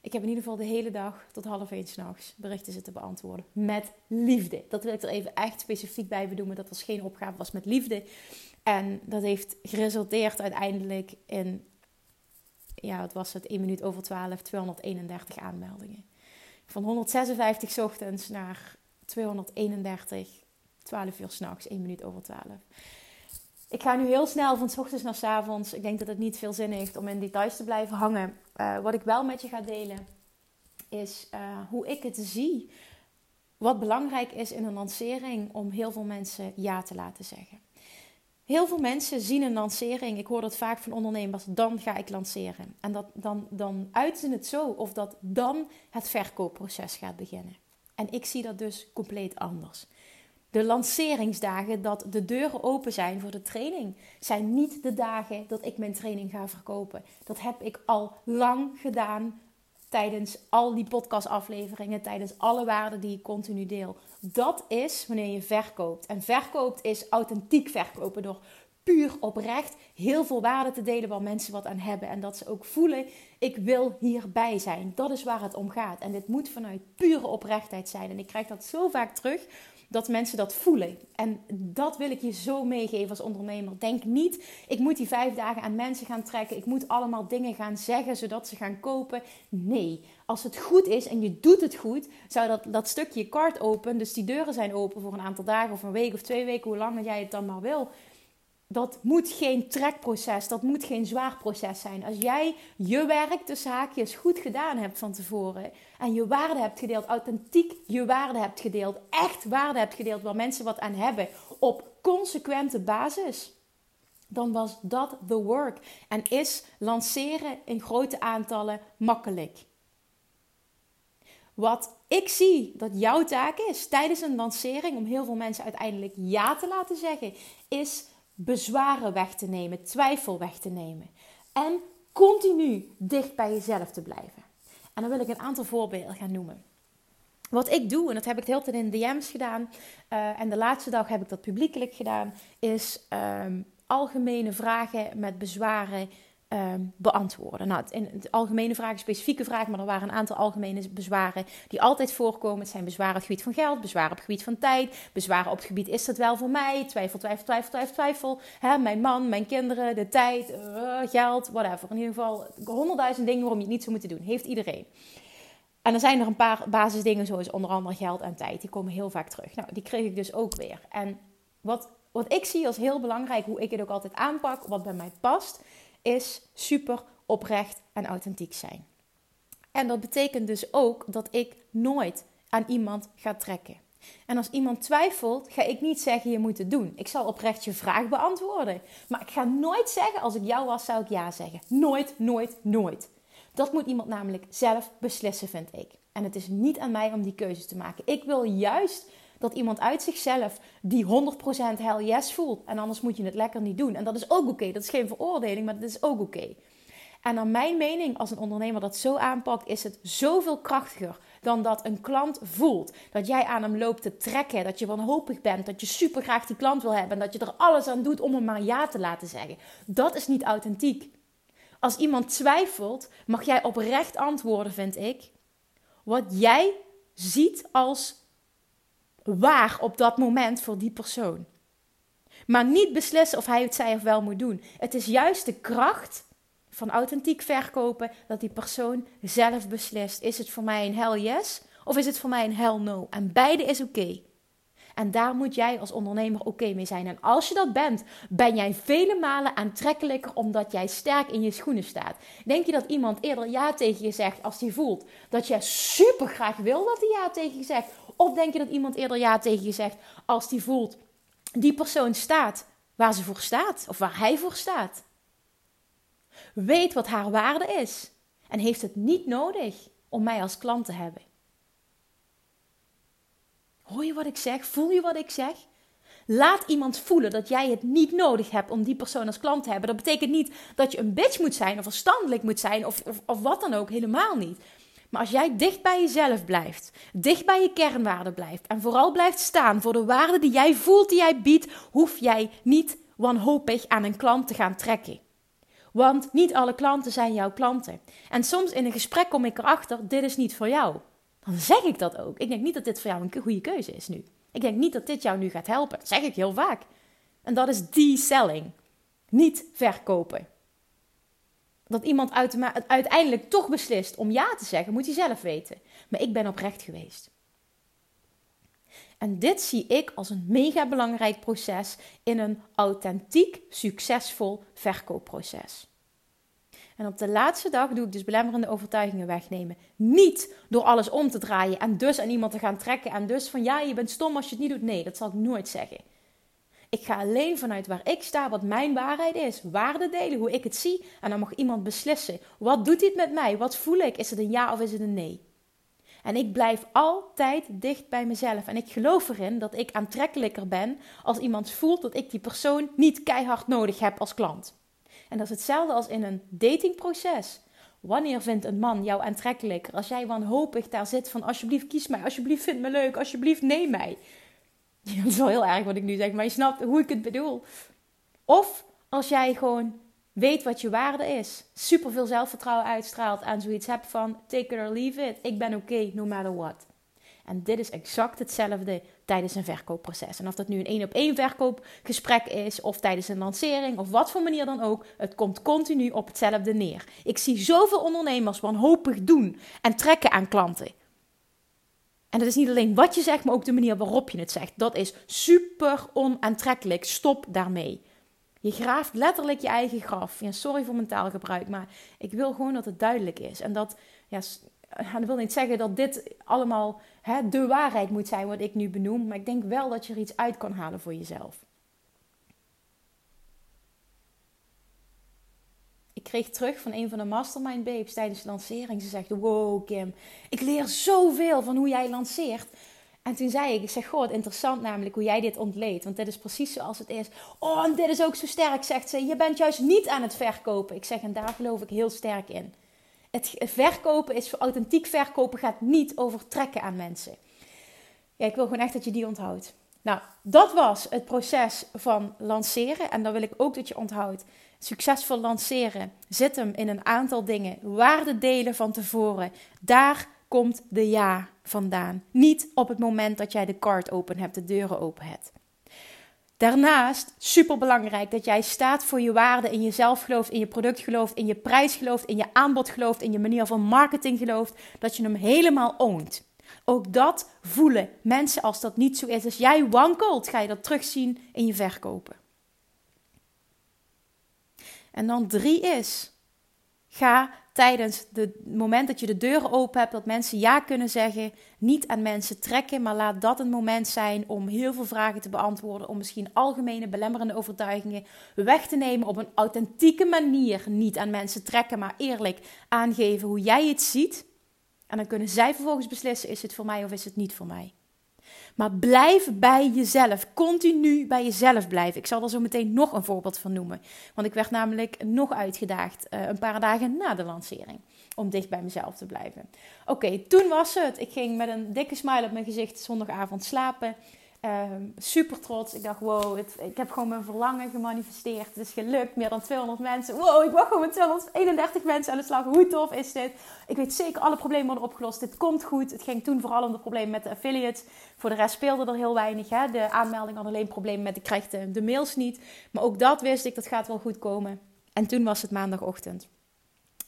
Ik heb in ieder geval de hele dag tot half één s'nachts berichten zitten beantwoorden. Met liefde. Dat wil ik er even echt specifiek bij benoemen. Dat was geen opgave, was met liefde. En dat heeft geresulteerd uiteindelijk in, ja, wat was het, 1 minuut over 12, 231 aanmeldingen. Van 156 ochtends naar 231, 12 uur s'nachts, 1 minuut over 12. Ik ga nu heel snel van s ochtends naar s avonds. Ik denk dat het niet veel zin heeft om in details te blijven hangen. Uh, wat ik wel met je ga delen is uh, hoe ik het zie. Wat belangrijk is in een lancering om heel veel mensen ja te laten zeggen. Heel veel mensen zien een lancering, ik hoor dat vaak van ondernemers, dan ga ik lanceren. En dat, dan, dan uiten het zo of dat dan het verkoopproces gaat beginnen. En ik zie dat dus compleet anders. De lanceringsdagen dat de deuren open zijn voor de training, zijn niet de dagen dat ik mijn training ga verkopen. Dat heb ik al lang gedaan tijdens al die podcastafleveringen, tijdens alle waarden die ik continu deel. Dat is wanneer je verkoopt. En verkoopt is authentiek verkopen door puur oprecht heel veel waarde te delen waar mensen wat aan hebben. En dat ze ook voelen, ik wil hierbij zijn. Dat is waar het om gaat. En dit moet vanuit pure oprechtheid zijn. En ik krijg dat zo vaak terug dat mensen dat voelen. En dat wil ik je zo meegeven als ondernemer. Denk niet, ik moet die vijf dagen aan mensen gaan trekken. Ik moet allemaal dingen gaan zeggen zodat ze gaan kopen. Nee, als het goed is en je doet het goed, zou dat, dat stukje kart open, dus die deuren zijn open voor een aantal dagen of een week of twee weken, hoe lang jij het dan maar wil dat moet geen trekproces, dat moet geen zwaar proces zijn. Als jij je werk, de zaakjes, goed gedaan hebt van tevoren en je waarde hebt gedeeld, authentiek je waarde hebt gedeeld, echt waarde hebt gedeeld waar mensen wat aan hebben op consequente basis, dan was dat the work. En is lanceren in grote aantallen makkelijk. Wat ik zie dat jouw taak is tijdens een lancering, om heel veel mensen uiteindelijk ja te laten zeggen, is bezwaren weg te nemen, twijfel weg te nemen. En continu dicht bij jezelf te blijven. En dan wil ik een aantal voorbeelden gaan noemen. Wat ik doe, en dat heb ik de hele tijd in DM's gedaan, uh, en de laatste dag heb ik dat publiekelijk gedaan, is um, algemene vragen met bezwaren Ehm, beantwoorden. Nou, in het algemene vragen, specifieke vragen, maar er waren een aantal algemene bezwaren die altijd voorkomen. Het zijn bezwaren op het gebied van geld, bezwaren op het gebied van tijd, bezwaren op het gebied is dat wel voor mij, twijfel, twijfel, twijfel, twijfel, twijfel. Hè, mijn man, mijn kinderen, de tijd, uh, geld, whatever. In ieder geval honderdduizend dingen waarom je het niet zou moeten doen. Heeft iedereen. En dan zijn er een paar basisdingen zoals onder andere geld en tijd. Die komen heel vaak terug. Nou, die kreeg ik dus ook weer. En wat, wat ik zie als heel belangrijk, hoe ik het ook altijd aanpak, wat bij mij past is super oprecht en authentiek zijn. En dat betekent dus ook dat ik nooit aan iemand ga trekken. En als iemand twijfelt, ga ik niet zeggen je moet het doen. Ik zal oprecht je vraag beantwoorden. Maar ik ga nooit zeggen als ik jou was, zou ik ja zeggen. Nooit, nooit, nooit. Dat moet iemand namelijk zelf beslissen, vind ik. En het is niet aan mij om die keuzes te maken. Ik wil juist dat iemand uit zichzelf die 100% hell yes voelt. En anders moet je het lekker niet doen. En dat is ook oké. Dat is geen veroordeling, maar dat is ook oké. En naar mijn mening, als een ondernemer dat zo aanpakt, is het zoveel krachtiger dan dat een klant voelt. Dat jij aan hem loopt te trekken, dat je wanhopig bent, dat je super graag die klant wil hebben en dat je er alles aan doet om hem maar ja te laten zeggen. Dat is niet authentiek. Als iemand twijfelt, mag jij oprecht antwoorden, vind ik. Wat jij ziet als waar op dat moment voor die persoon. Maar niet beslissen of hij het zij of wel moet doen. Het is juist de kracht van authentiek verkopen dat die persoon zelf beslist: is het voor mij een hell yes of is het voor mij een hell no? En beide is oké. En daar moet jij als ondernemer oké mee zijn. En als je dat bent, ben jij vele malen aantrekkelijker omdat jij sterk in je schoenen staat. Denk je dat iemand eerder ja tegen je zegt als hij voelt dat jij super graag wil dat hij ja tegen je zegt? Of denk je dat iemand eerder ja tegen je zegt als die voelt die persoon staat waar ze voor staat of waar hij voor staat? Weet wat haar waarde is en heeft het niet nodig om mij als klant te hebben. Hoor je wat ik zeg? Voel je wat ik zeg? Laat iemand voelen dat jij het niet nodig hebt om die persoon als klant te hebben. Dat betekent niet dat je een bitch moet zijn of verstandelijk moet zijn of, of, of wat dan ook. Helemaal niet. Maar als jij dicht bij jezelf blijft, dicht bij je kernwaarden blijft en vooral blijft staan voor de waarde die jij voelt, die jij biedt, hoef jij niet wanhopig aan een klant te gaan trekken. Want niet alle klanten zijn jouw klanten. En soms in een gesprek kom ik erachter: dit is niet voor jou. Dan zeg ik dat ook. Ik denk niet dat dit voor jou een goede keuze is nu. Ik denk niet dat dit jou nu gaat helpen. Dat zeg ik heel vaak. En dat is die selling. Niet verkopen dat iemand uiteindelijk toch beslist om ja te zeggen, moet hij zelf weten. Maar ik ben oprecht geweest. En dit zie ik als een mega belangrijk proces in een authentiek, succesvol verkoopproces. En op de laatste dag doe ik dus belemmerende overtuigingen wegnemen. Niet door alles om te draaien en dus aan iemand te gaan trekken en dus van ja, je bent stom als je het niet doet. Nee, dat zal ik nooit zeggen. Ik ga alleen vanuit waar ik sta, wat mijn waarheid is, waarde delen, hoe ik het zie. En dan mag iemand beslissen. Wat doet dit met mij? Wat voel ik? Is het een ja of is het een nee? En ik blijf altijd dicht bij mezelf. En ik geloof erin dat ik aantrekkelijker ben als iemand voelt dat ik die persoon niet keihard nodig heb als klant. En dat is hetzelfde als in een datingproces. Wanneer vindt een man jou aantrekkelijker? Als jij wanhopig daar zit van alsjeblieft kies mij, alsjeblieft vind me leuk, alsjeblieft neem mij. (laughs) Dat is wel heel erg wat ik nu zeg, maar je snapt hoe ik het bedoel. Of als jij gewoon weet wat je waarde is, super veel zelfvertrouwen uitstraalt en zoiets hebt van take it or leave it, ik ben oké no matter what. En dit is exact hetzelfde tijdens een verkoopproces. En of dat nu een één op één verkoopgesprek is, of tijdens een lancering, of wat voor manier dan ook, het komt continu op hetzelfde neer. Ik zie zoveel ondernemers wanhopig doen en trekken aan klanten. En dat is niet alleen wat je zegt, maar ook de manier waarop je het zegt. Dat is super onaantrekkelijk. Stop daarmee. Je graaft letterlijk je eigen graf. Ja, sorry voor mijn taalgebruik, maar ik wil gewoon dat het duidelijk is. En dat, ja, dat wil niet zeggen dat dit allemaal hè, de waarheid moet zijn wat ik nu benoem. Maar ik denk wel dat je er iets uit kan halen voor jezelf. Ik kreeg terug van een van de mastermind babes tijdens de lancering. Ze zegt, wow Kim, ik leer zoveel van hoe jij lanceert. En toen zei ik, ik zeg, goh, interessant namelijk hoe jij dit ontleedt. Want dit is precies zoals het is. Oh, en dit is ook zo sterk, zegt ze. Je bent juist niet aan het verkopen. Ik zeg, en daar geloof ik heel sterk in. Het verkopen is, authentiek verkopen gaat niet over trekken aan mensen. Ja, ik wil gewoon echt dat je die onthoudt. Nou, dat was het proces van lanceren. En dan wil ik ook dat je onthoudt. Succesvol lanceren zit hem in een aantal dingen. Waarde delen van tevoren. Daar komt de ja vandaan. Niet op het moment dat jij de kaart open hebt, de deuren open hebt. Daarnaast, super belangrijk dat jij staat voor je waarde, in jezelf gelooft, in je product gelooft, in je prijs gelooft, in je aanbod gelooft, in je manier van marketing gelooft, dat je hem helemaal oont. Ook dat voelen mensen als dat niet zo is. Als jij wankelt, ga je dat terugzien in je verkopen. En dan drie is, ga tijdens het moment dat je de deuren open hebt, dat mensen ja kunnen zeggen, niet aan mensen trekken, maar laat dat een moment zijn om heel veel vragen te beantwoorden, om misschien algemene belemmerende overtuigingen weg te nemen op een authentieke manier. Niet aan mensen trekken, maar eerlijk aangeven hoe jij het ziet. En dan kunnen zij vervolgens beslissen: is het voor mij of is het niet voor mij? Maar blijf bij jezelf. Continu bij jezelf blijven. Ik zal er zo meteen nog een voorbeeld van noemen. Want ik werd namelijk nog uitgedaagd uh, een paar dagen na de lancering. Om dicht bij mezelf te blijven. Oké, toen was het. Ik ging met een dikke smile op mijn gezicht zondagavond slapen. Ehm, super trots. Ik dacht, wow, het, ik heb gewoon mijn verlangen gemanifesteerd. Het is gelukt. Meer dan 200 mensen. Wow, ik wacht gewoon met 231 mensen aan de slag. Hoe tof is dit? Ik weet zeker, alle problemen worden opgelost. Dit komt goed. Het ging toen vooral om de problemen met de affiliates. Voor de rest speelde er heel weinig. Hè? De aanmelding had alleen problemen met, de, de mails niet. Maar ook dat wist ik, dat gaat wel goed komen. En toen was het maandagochtend.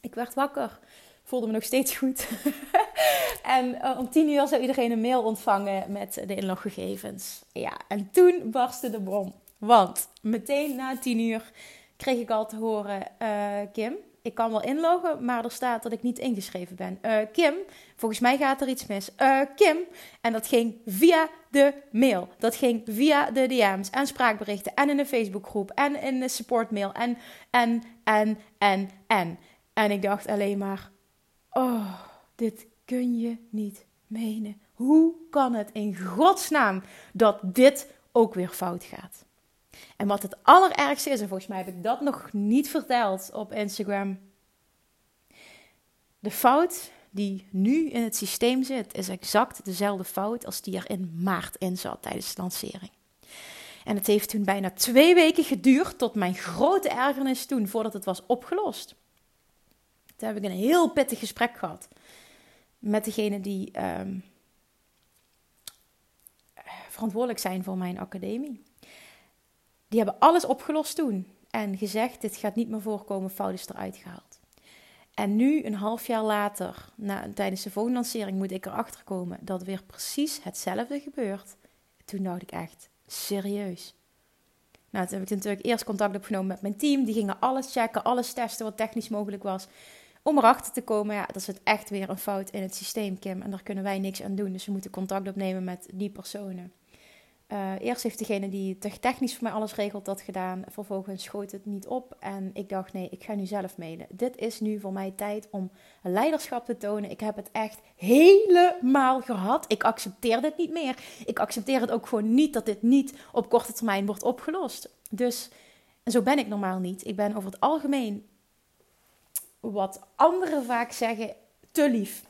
Ik werd wakker voelde me nog steeds goed. (laughs) en uh, om tien uur zou iedereen een mail ontvangen met de inloggegevens. Ja, en toen barstte de bom. Want meteen na tien uur kreeg ik al te horen: uh, Kim, ik kan wel inloggen, maar er staat dat ik niet ingeschreven ben. Uh, Kim, volgens mij gaat er iets mis. Kim, en dat ging via de mail. Dat ging via de DM's en spraakberichten en in de Facebookgroep en in de supportmail en, en, en, en, en. En ik dacht alleen maar, Oh, dit kun je niet menen. Hoe kan het in godsnaam dat dit ook weer fout gaat? En wat het allerergste is, en volgens mij heb ik dat nog niet verteld op Instagram. De fout die nu in het systeem zit, is exact dezelfde fout als die er in maart in zat tijdens de lancering. En het heeft toen bijna twee weken geduurd, tot mijn grote ergernis toen, voordat het was opgelost. Toen heb ik een heel pittig gesprek gehad met degene die ehm, verantwoordelijk zijn voor mijn academie. Die hebben alles opgelost toen en gezegd: dit gaat niet meer voorkomen, fout is eruit gehaald. En nu, een half jaar later, na, tijdens de voorlancering, moet ik erachter komen dat weer precies hetzelfde gebeurt. Toen dacht ik echt, serieus. Nou, toen heb ik natuurlijk eerst contact opgenomen met mijn team. Die gingen alles checken, alles testen wat technisch mogelijk was. Om erachter te komen, ja, dat zit echt weer een fout in het systeem, Kim. En daar kunnen wij niks aan doen. Dus we moeten contact opnemen met die personen. Uh, eerst heeft degene die technisch voor mij alles regelt dat gedaan. Vervolgens schoot het niet op. En ik dacht, nee, ik ga nu zelf mailen. Dit is nu voor mij tijd om leiderschap te tonen. Ik heb het echt helemaal gehad. Ik accepteer dit niet meer. Ik accepteer het ook gewoon niet dat dit niet op korte termijn wordt opgelost. Dus, en zo ben ik normaal niet. Ik ben over het algemeen, wat anderen vaak zeggen, te lief.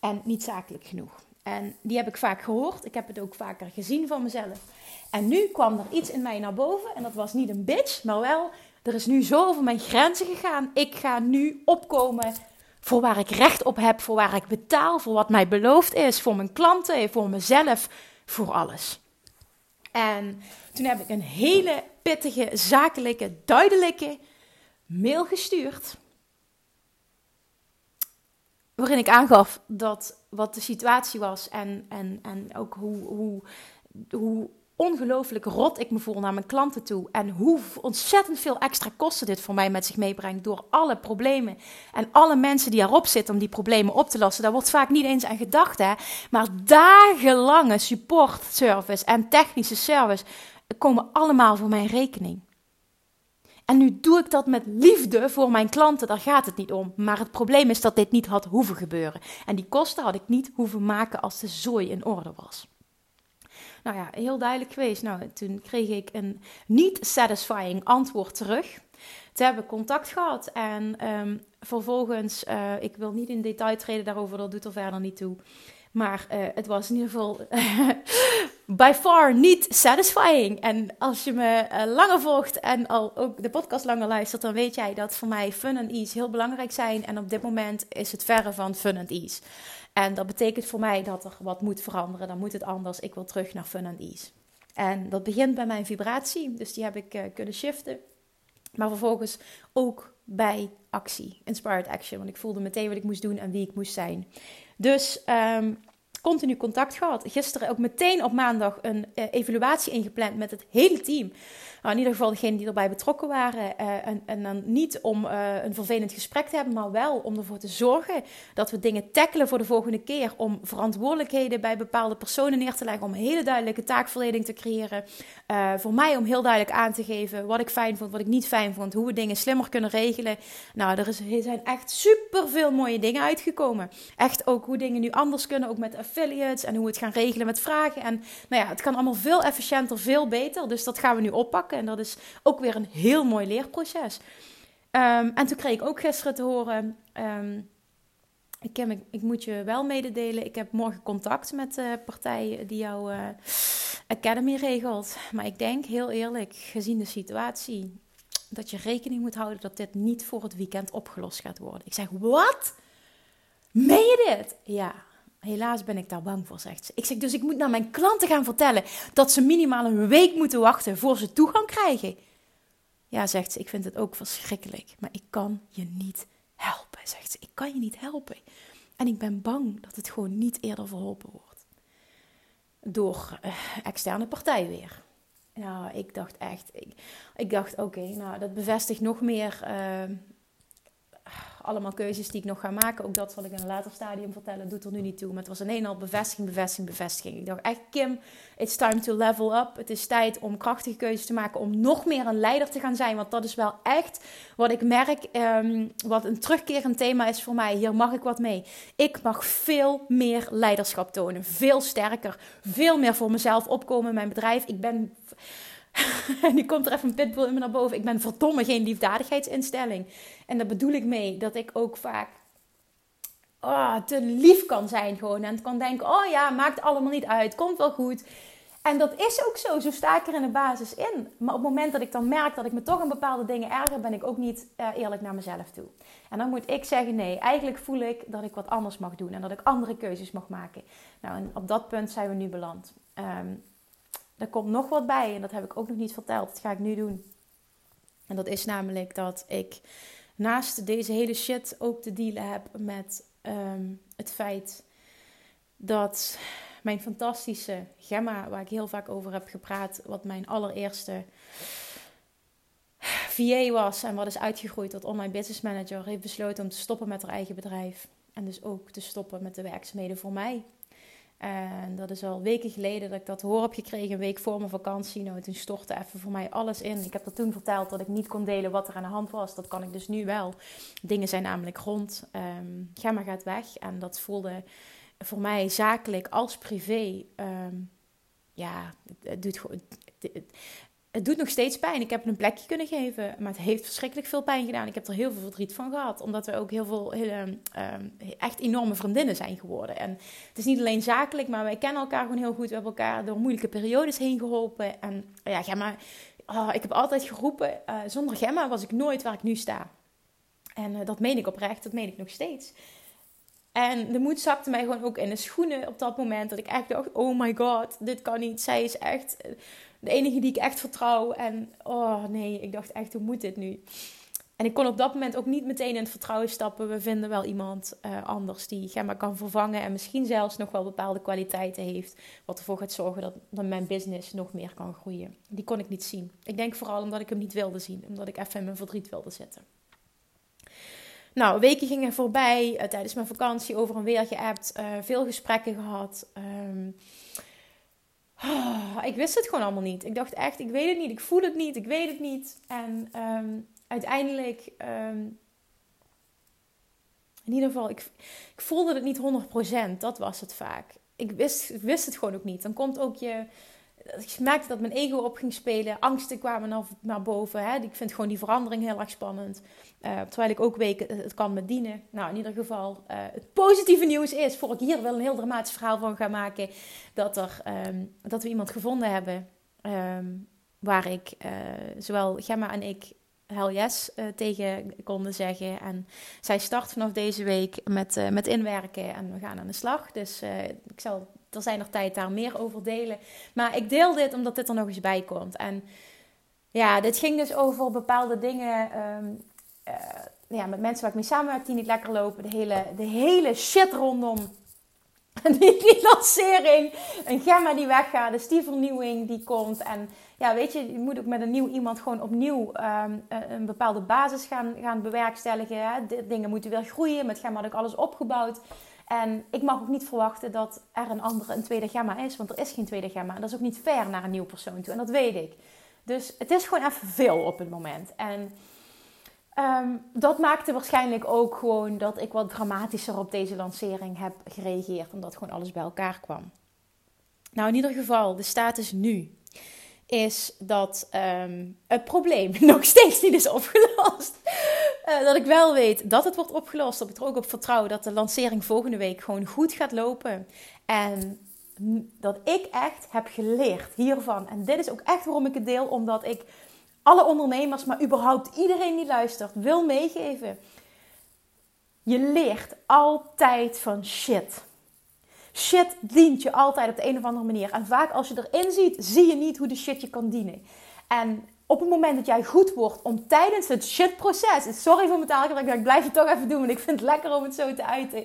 En niet zakelijk genoeg. En die heb ik vaak gehoord. Ik heb het ook vaker gezien van mezelf. En nu kwam er iets in mij naar boven. En dat was niet een bitch, maar wel... Er is nu zo over mijn grenzen gegaan. Ik ga nu opkomen voor waar ik recht op heb. Voor waar ik betaal. Voor wat mij beloofd is. Voor mijn klanten. Voor mezelf. Voor alles. En toen heb ik een hele pittige, zakelijke, duidelijke mail gestuurd waarin ik aangaf dat wat de situatie was en, en, en ook hoe, hoe, hoe ongelooflijk rot ik me voel naar mijn klanten toe. En hoe ontzettend veel extra kosten dit voor mij met zich meebrengt. Door alle problemen en alle mensen die erop zitten om die problemen op te lossen. Daar wordt vaak niet eens aan gedacht. Hè? Maar dagenlange support service en technische service komen allemaal voor mijn rekening. En nu doe ik dat met liefde voor mijn klanten, daar gaat het niet om. Maar het probleem is dat dit niet had hoeven gebeuren. En die kosten had ik niet hoeven maken als de zooi in orde was. Nou ja, heel duidelijk geweest. Nou, toen kreeg ik een niet satisfying antwoord terug. Toen hebben we contact gehad en um, vervolgens, uh, ik wil niet in detail treden daarover, dat doet er verder niet toe. Maar uh, het was in ieder geval (laughs) by far niet satisfying. En als je me uh, langer volgt en al ook de podcast langer luistert, dan weet jij dat voor mij fun en ease heel belangrijk zijn. En op dit moment is het verre van fun en ease. En dat betekent voor mij dat er wat moet veranderen. Dan moet het anders. Ik wil terug naar fun en ease. En dat begint bij mijn vibratie. Dus die heb ik kunnen shiften. Maar vervolgens ook bij actie, inspired action. Want ik voelde meteen wat ik moest doen en wie ik moest zijn. Dus um, continu contact gehad. Gisteren ook meteen op maandag een uh, evaluatie ingepland met het hele team. Nou, in ieder geval degenen die erbij betrokken waren. Uh, en, dan niet om uh, een vervelend gesprek te hebben, maar wel om ervoor te zorgen dat we dingen tackelen voor de volgende keer. Om verantwoordelijkheden bij bepaalde personen neer te leggen. Om een hele duidelijke taakverdeling te creëren. Uh, voor mij om heel duidelijk aan te geven wat ik fijn vond, wat ik niet fijn vond. Hoe we dingen slimmer kunnen regelen. Nou, er, er zijn echt super veel mooie dingen uitgekomen. Echt ook hoe dingen nu anders kunnen, ook met affiliates. En hoe we het gaan regelen met vragen. En nou ja, het kan allemaal veel efficiënter, veel beter. Dus dat gaan we nu oppakken. En dat is ook weer een heel mooi leerproces. Um, en toen kreeg ik ook gisteren te horen. Um, ik, ik, moet je wel mededelen. Ik heb morgen contact met de partij die jouw uh, Academy regelt. Maar ik denk heel eerlijk, gezien de situatie, dat je rekening moet houden dat dit niet voor het weekend opgelost gaat worden. Ik zeg, wat? Meen je dit? Ja, Helaas ben ik daar bang voor, zegt ze. Ik zeg dus, ik moet naar mijn klanten gaan vertellen dat ze minimaal een week moeten wachten voor ze toegang krijgen. Ja, zegt ze, ik vind het ook verschrikkelijk, maar ik kan je niet helpen, zegt ze. Ik kan je niet helpen. En ik ben bang dat het gewoon niet eerder verholpen wordt. Door uh, externe partij weer. Nou, ik dacht echt, ik, dacht, oké, nou, dat bevestigt nog meer uh, allemaal keuzes die ik nog ga maken. Ook dat zal ik in een later stadium vertellen. Doet er nu niet toe. Maar het was een en al bevestiging, bevestiging, bevestiging. Ik dacht echt, Kim, it's time to level up. Het is tijd om krachtige keuzes te maken. Om nog meer een leider te gaan zijn. Want dat is wel echt wat ik merk. Um, wat een terugkerend thema is voor mij. Hier mag ik wat mee. Ik mag veel meer leiderschap tonen. Veel sterker. Veel meer voor mezelf opkomen in mijn bedrijf. Ik ben (laughs) en nu komt er even een pitbull in me naar boven. Ik ben verdomme geen liefdadigheidsinstelling. En daar bedoel ik mee dat ik ook vaak oh, te lief kan zijn gewoon. En kan denken, oh ja, maakt allemaal niet uit. Komt wel goed. En dat is ook zo. Zo sta ik er in de basis in. Maar op het moment dat ik dan merk dat ik me toch aan bepaalde dingen erger, ben ik ook niet uh, eerlijk naar mezelf toe. En dan moet ik zeggen: nee, eigenlijk voel ik dat ik wat anders mag doen en dat ik andere keuzes mag maken. Nou, en op dat punt zijn we nu beland. Um, er komt nog wat bij en dat heb ik ook nog niet verteld. Dat ga ik nu doen. En dat is namelijk dat ik naast deze hele shit ook te dealen heb met ehm, het feit dat mijn fantastische Gemma, waar ik heel vaak over heb gepraat, wat mijn allereerste VA was en wat is uitgegroeid tot online business manager, heeft besloten om te stoppen met haar eigen bedrijf. En dus ook te stoppen met de werkzaamheden voor mij. En dat is al weken geleden dat ik dat hoor heb gekregen, een week voor mijn vakantie. Nou, toen stortte even voor mij alles in. Ik heb er toen verteld dat ik niet kon delen wat er aan de hand was. Dat kan ik dus nu wel. Dingen zijn namelijk rond. Um, Gemma gaat weg. En dat voelde voor mij zakelijk als privé. Ehm, ja, het, doet gewoon het doet nog steeds pijn. Ik heb het een plekje kunnen geven, maar het heeft verschrikkelijk veel pijn gedaan. Ik heb er heel veel verdriet van gehad, omdat we ook heel veel hele, um, echt enorme vriendinnen zijn geworden. En het is niet alleen zakelijk, maar wij kennen elkaar gewoon heel goed. We hebben elkaar door moeilijke periodes heen geholpen. En ja, Gemma, oh, ik heb altijd geroepen, uh, zonder Gemma was ik nooit waar ik nu sta. En uh, dat meen ik oprecht, dat meen ik nog steeds. En de moed zakte mij gewoon ook in de schoenen op dat moment. Dat ik echt dacht, oh my god, dit kan niet. Zij is echt de enige die ik echt vertrouw. En oh nee, ik dacht echt, hoe moet dit nu? En ik kon op dat moment ook niet meteen in het vertrouwen stappen. We vinden wel iemand uh, anders die Gemma kan vervangen. En misschien zelfs nog wel bepaalde kwaliteiten heeft. Wat ervoor gaat zorgen dat, dat mijn business nog meer kan groeien. Die kon ik niet zien. Ik denk vooral omdat ik hem niet wilde zien. Omdat ik even in mijn verdriet wilde zitten. Nou, weken gingen voorbij. Uh, tijdens mijn vakantie over en weer geappt. Uh, veel gesprekken gehad. Oh, ik wist het gewoon allemaal niet. Ik dacht echt, ik weet het niet, ik voel het niet, ik weet het niet. En um, uiteindelijk, um, in ieder geval, ik, ik voelde het niet 100%. Dat was het vaak. Ik wist, ik wist het gewoon ook niet. Dan komt ook je, ik merkte dat mijn ego op ging spelen. Angsten kwamen naar, naar boven. Hè. Ik vind gewoon die verandering heel erg spannend. Uh, terwijl ik ook weet, het kan me dienen. Nou, in ieder geval, uh, het positieve nieuws is, voor ik hier wel een heel dramatisch verhaal van ga maken, dat, er, um, dat we iemand gevonden hebben um, waar ik, zowel Gemma en ik, hell yes tegen konden zeggen. En zij start vanaf deze week met, met inwerken en we gaan aan de slag. Dus ik zal er zijn er tijd daar meer over delen. Maar ik deel dit omdat dit er nog eens bij komt. En ja, dit ging dus over bepaalde dingen. Um, uh, ja, met mensen waar ik mee samenwerk die niet lekker lopen. De hele, de hele shit rondom (laughs) die, die lancering. Een Gemma die weggaat. Dus die vernieuwing die komt. En ja, weet je, je moet ook met een nieuw iemand gewoon opnieuw um, een bepaalde basis gaan, gaan bewerkstelligen. Hè. Dingen moeten weer groeien. Met Gemma had ik alles opgebouwd. En ik mag ook niet verwachten dat er een andere, een tweede gamma is. Want er is geen tweede gamma. En dat is ook niet fair naar een nieuw persoon toe. En dat weet ik. Dus het is gewoon even veel op het moment. En um, dat maakte waarschijnlijk ook gewoon dat ik wat dramatischer op deze lancering heb gereageerd. Omdat gewoon alles bij elkaar kwam. Nou, in ieder geval, de status nu is dat um, het probleem (laughs) nog steeds niet is opgelost. Uh, dat ik wel weet dat het wordt opgelost. Dat ik er ook op vertrouw dat de lancering volgende week gewoon goed gaat lopen. En dat ik echt heb geleerd hiervan. En dit is ook echt waarom ik het deel. Omdat ik alle ondernemers, maar überhaupt iedereen die luistert, wil meegeven. Je leert altijd van shit. Shit dient je altijd op de een of andere manier. En vaak als je erin ziet, zie je niet hoe de shit je kan dienen. En op het moment dat jij goed wordt om tijdens het shitproces, sorry voor mijn taalgebruik, ik blijf het toch even doen, want ik vind het lekker om het zo te uiten.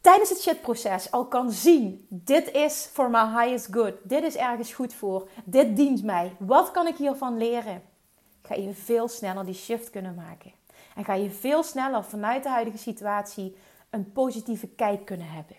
Tijdens het shitproces al kan zien, dit is for my highest good, dit is ergens goed voor, dit dient mij, wat kan ik hiervan leren? Ga je veel sneller die shift kunnen maken. En ga je veel sneller vanuit de huidige situatie een positieve kijk kunnen hebben.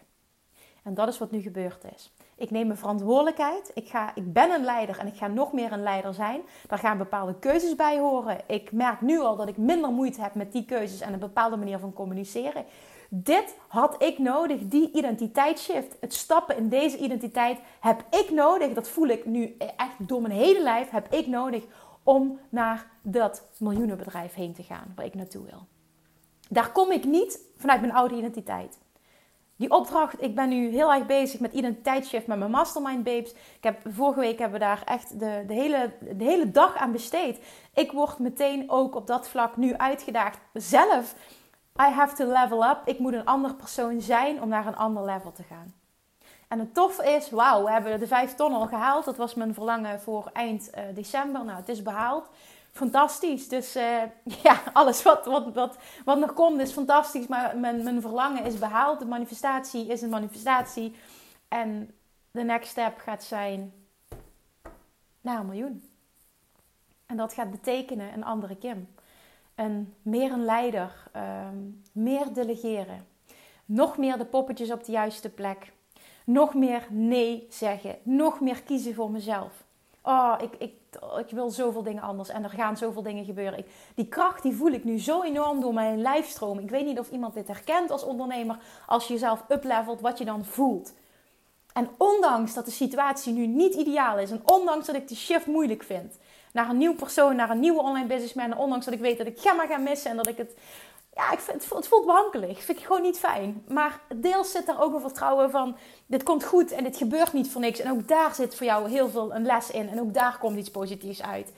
En dat is wat nu gebeurd is. Ik neem mijn verantwoordelijkheid. Ik, ga, ik ben een leider en ik ga nog meer een leider zijn. Daar gaan bepaalde keuzes bij horen. Ik merk nu al dat ik minder moeite heb met die keuzes en een bepaalde manier van communiceren. Dit had ik nodig, die identiteitsshift. Het stappen in deze identiteit heb ik nodig. Dat voel ik nu echt door mijn hele lijf. Heb ik nodig om naar dat miljoenenbedrijf heen te gaan waar ik naartoe wil. Daar kom ik niet vanuit mijn oude identiteit. Die opdracht, ik ben nu heel erg bezig met identiteitsshift met mijn mastermind babes. Ik heb, vorige week hebben we daar echt de, de, hele, de hele dag aan besteed. Ik word meteen ook op dat vlak nu uitgedaagd. Zelf, I have to level up. Ik moet een ander persoon zijn om naar een ander level te gaan. En het tof is, wauw, we hebben de vijf ton al gehaald. Dat was mijn verlangen voor eind uh, december. Nou, het is behaald. fantastisch. Dus uh, (laughs) ja, alles wat, wat, wat, wat nog komt is fantastisch. Maar mijn, mijn verlangen is behaald. De manifestatie is een manifestatie. En de next step gaat zijn naar een miljoen. En dat gaat betekenen een andere Kim. Meer een leider. Um, meer delegeren. Nog meer de poppetjes op de juiste plek. Nog meer nee zeggen. Nog meer kiezen voor mezelf. Oh, ik, ik, ik wil zoveel dingen anders en er gaan zoveel dingen gebeuren. Die kracht die voel ik nu zo enorm door mijn lijfstroom. Ik weet niet of iemand dit herkent als ondernemer. Als je jezelf uplevelt, wat je dan voelt. En ondanks dat de situatie nu niet ideaal is. En ondanks dat ik die shift moeilijk vind. Naar een nieuw persoon, naar een nieuwe online businessman. Ondanks dat ik weet dat ik Gemma ga missen. En dat ik het ja, ik het voelt behankelijk. Vind ik gewoon niet fijn. Maar deels zit er ook een vertrouwen van: dit komt goed en dit gebeurt niet voor niks. En ook daar zit voor jou heel veel een les in. En ook daar komt iets positiefs uit.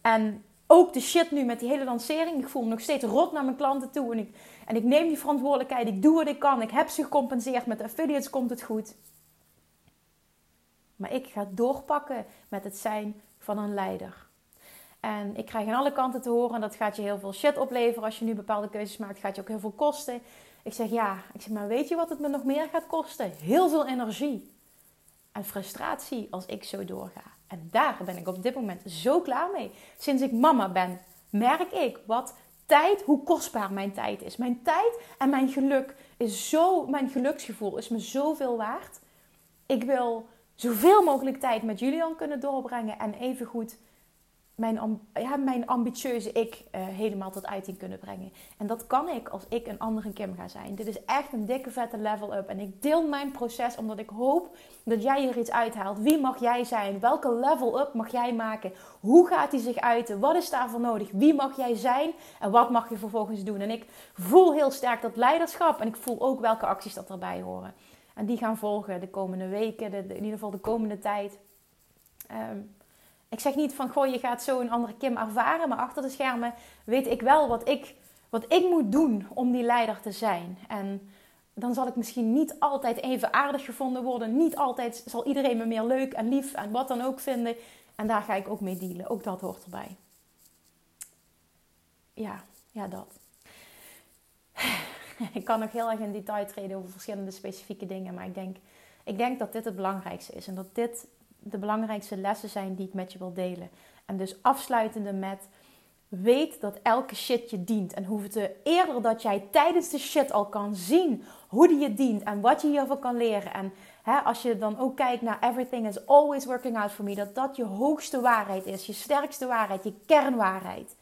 En ook de shit nu met die hele lancering. Ik voel me nog steeds rot naar mijn klanten toe. En ik, en ik neem die verantwoordelijkheid. Ik doe wat ik kan. Ik heb ze gecompenseerd. Met affiliates komt het goed. Maar ik ga doorpakken met het zijn van een leider. En ik krijg aan alle kanten te horen, dat gaat je heel veel shit opleveren als je nu bepaalde keuzes maakt, gaat je ook heel veel kosten. Ik zeg ja, ik zeg maar weet je wat het me nog meer gaat kosten? Heel veel energie en frustratie als ik zo doorga. En daar ben ik op dit moment zo klaar mee. Sinds ik mama ben, merk ik wat tijd, hoe kostbaar mijn tijd is. Mijn tijd en mijn geluk is zo, mijn geluksgevoel is me zoveel waard. Ik wil zoveel mogelijk tijd met Julian kunnen doorbrengen en evengoed mijn, ja, mijn ambitieuze ik uh, helemaal tot uiting kunnen brengen. En dat kan ik als ik een andere Kim ga zijn. Dit is echt een dikke vette level up. En ik deel mijn proces omdat ik hoop dat jij er iets uithaalt. Wie mag jij zijn? Welke level up mag jij maken? Hoe gaat hij zich uiten? Wat is daarvoor nodig? Wie mag jij zijn? En wat mag je vervolgens doen? En ik voel heel sterk dat leiderschap. En ik voel ook welke acties dat erbij horen. En die gaan volgen de komende weken, de, in ieder geval de komende tijd. Um, ik zeg niet van, goh, je gaat zo een andere Kim ervaren. Maar achter de schermen weet ik wel wat ik, wat ik moet doen om die leider te zijn. En dan zal ik misschien niet altijd even aardig gevonden worden. Niet altijd zal iedereen me meer leuk en lief en wat dan ook vinden. En daar ga ik ook mee dealen. Ook dat hoort erbij. Ja, ja dat. (laughs) Ik kan nog heel erg in detail treden over verschillende specifieke dingen. Maar ik denk, ik denk dat dit het belangrijkste is. En dat dit de belangrijkste lessen zijn die ik met je wil delen. En dus afsluitende met. Weet dat elke shit je dient. En hoeveel eerder dat jij tijdens de shit al kan zien hoe die je dient en wat je hiervan kan leren. En hè, als je dan ook kijkt naar everything is always working out for me, dat dat je hoogste waarheid is, je sterkste waarheid, je kernwaarheid.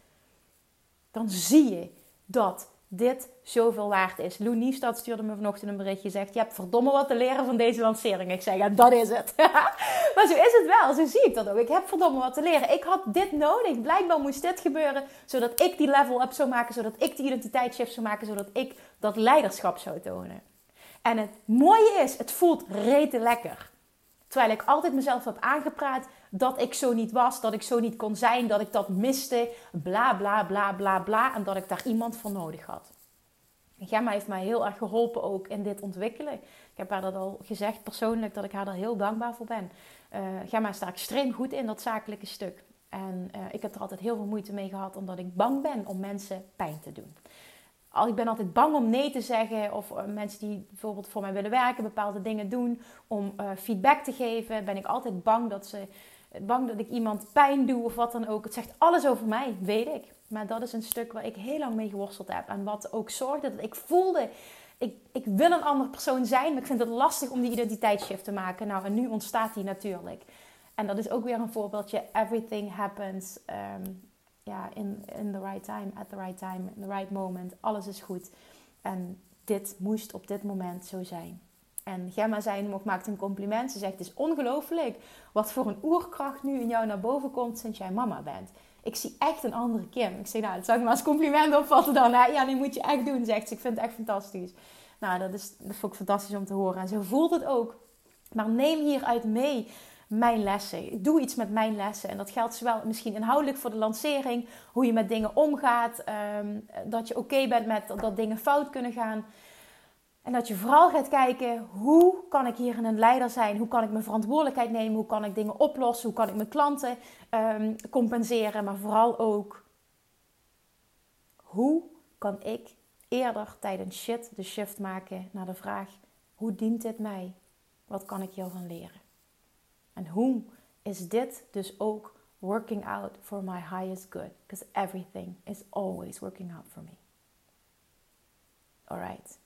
Dan zie je dat dit zoveel waard is. Lou Niestad stuurde me vanochtend een berichtje. Zegt, je hebt verdomme wat te leren van deze lancering. Ik zeg, ja, dat is het. (laughs) maar zo is het wel. Zo zie ik dat ook. Ik heb verdomme wat te leren. Ik had dit nodig. Blijkbaar moest dit gebeuren. Zodat ik die level up zou maken. Zodat ik die identiteitsshift zou maken. Zodat ik dat leiderschap zou tonen. En het mooie is, het voelt rete lekker. Terwijl ik altijd mezelf heb aangepraat dat ik zo niet was, dat ik zo niet kon zijn, dat ik dat miste, bla bla bla bla bla. En dat ik daar iemand voor nodig had. Gemma heeft mij heel erg geholpen ook in dit ontwikkelen. Ik heb haar dat al gezegd persoonlijk, dat ik haar daar heel dankbaar voor ben. Uh, Gemma staat extreem goed in dat zakelijke stuk. En uh, ik heb er altijd heel veel moeite mee gehad, omdat ik bang ben om mensen pijn te doen. Ik ben altijd bang om nee te zeggen of uh, mensen die bijvoorbeeld voor mij willen werken, bepaalde dingen doen, om feedback te geven. Ben ik altijd bang dat ze bang dat ik iemand pijn doe of wat dan ook. Het zegt alles over mij, weet ik. Maar dat is een stuk waar ik heel lang mee geworsteld heb. En wat ook zorgde dat ik voelde, ik, ik wil een andere persoon zijn, maar ik vind het lastig om die identiteitsshift te maken. Nou, en nu ontstaat die natuurlijk. En dat is ook weer een voorbeeldje. Everything happens um, ja, in, in the right time, at the right time, in the right moment. Alles is goed. En dit moest op dit moment zo zijn. En Gemma zei nog, maakt een compliment. Ze zegt, het is ongelooflijk wat voor een oerkracht nu in jou naar boven komt sinds jij mama bent. Ik zie echt een andere Kim. Ik zeg, nou, dat zou ik maar als compliment opvatten dan. Ja, die moet je echt doen, zegt ze. Ik vind het echt fantastisch. Nou, dat, is, dat vond ik fantastisch om te horen. En zo voelt het ook. Maar neem hieruit mee mijn lessen. Doe iets met mijn lessen. En dat geldt zowel misschien inhoudelijk voor de lancering, hoe je met dingen omgaat, ehm, dat je oké bent met dat dingen fout kunnen gaan. En dat je vooral gaat kijken, hoe kan ik hier een leider zijn? Hoe kan ik mijn verantwoordelijkheid nemen? Hoe kan ik dingen oplossen? Hoe kan ik mijn klanten um, compenseren? Maar vooral ook, hoe kan ik eerder tijdens shit de shift maken naar de vraag: hoe dient dit mij? Wat kan ik hiervan leren? En hoe is dit dus ook working out for my highest good? Because everything is always working out for me. Alright.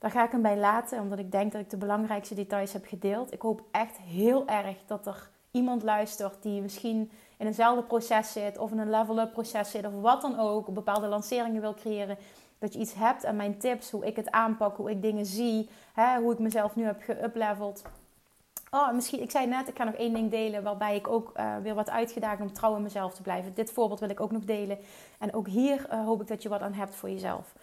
Daar ga ik hem bij laten, omdat ik denk dat ik de belangrijkste details heb gedeeld. Ik hoop echt heel erg dat er iemand luistert die misschien in eenzelfde proces zit, of in een level-up proces zit, of wat dan ook, bepaalde lanceringen wil creëren. Dat je iets hebt en mijn tips, hoe ik het aanpak, hoe ik dingen zie, hè, hoe ik mezelf nu heb geüpleveld. Oh, misschien, ik zei net, ik ga nog één ding delen waarbij ik ook uh, weer wat uitgedaagd om trouw in mezelf te blijven. Dit voorbeeld wil ik ook nog delen. En ook hier uh, hoop ik dat je wat aan hebt voor jezelf.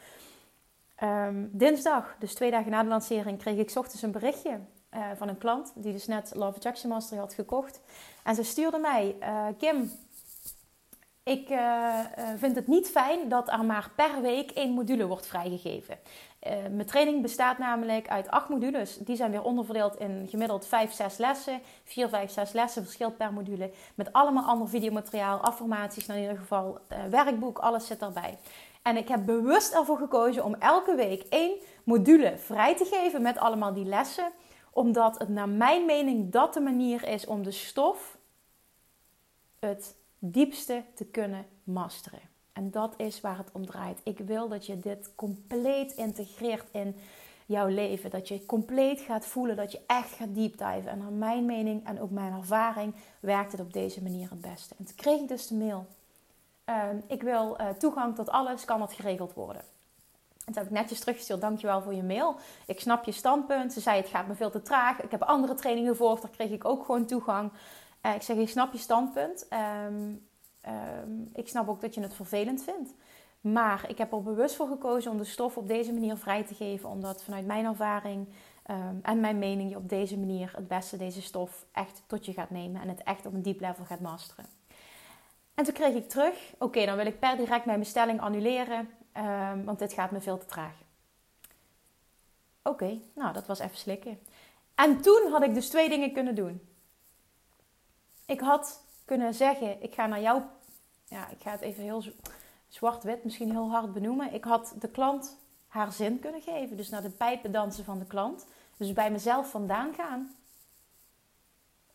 Um, dinsdag, dus twee dagen na de lancering, kreeg ik ochtends een berichtje uh, van een klant die dus net Love Attraction Mastery had gekocht. En ze stuurde mij, Kim, ik vind het niet fijn dat er maar per week één module wordt vrijgegeven. Mijn training bestaat namelijk uit acht modules. Die zijn weer onderverdeeld in gemiddeld 5, 6 lessen. 4, 5, 6 lessen, verschilt per module. Met allemaal ander videomateriaal, affirmaties, in ieder geval werkboek, alles zit erbij. En ik heb bewust ervoor gekozen om elke week één module vrij te geven met allemaal die lessen. Omdat het naar mijn mening dat de manier is om de stof het diepste te kunnen masteren. En dat is waar het om draait. Ik wil dat je dit compleet integreert in jouw leven. Dat je compleet gaat voelen, dat je echt gaat deepdiven. En naar mijn mening en ook mijn ervaring werkt het op deze manier het beste. En toen kreeg ik dus de mail. Ehm, ik wil uh, toegang tot alles, kan dat geregeld worden? En heb ik netjes teruggestuurd, dankjewel voor je mail. Ik snap je standpunt. Ze zei, het gaat me veel te traag. Ik heb andere trainingen gevolgd, daar kreeg ik ook gewoon toegang. Uh, ik zeg, ik snap je standpunt. Um, Ehm, ik snap ook dat je het vervelend vindt. Maar ik heb er bewust voor gekozen om de stof op deze manier vrij te geven. Omdat vanuit mijn ervaring ehm, en mijn mening je op deze manier het beste deze stof echt tot je gaat nemen. En het echt op een diep level gaat masteren. En toen kreeg ik terug, oké, dan wil ik per direct mijn bestelling annuleren. Um, want dit gaat me veel te traag. Oké, nou dat was even slikken. En toen had ik dus twee dingen kunnen doen. Ik had kunnen zeggen, ik ga naar jouw ja, ik ga het even heel zwart-wit misschien heel hard benoemen. Ik had de klant haar zin kunnen geven. Dus naar de pijpen dansen van de klant. Dus bij mezelf vandaan gaan.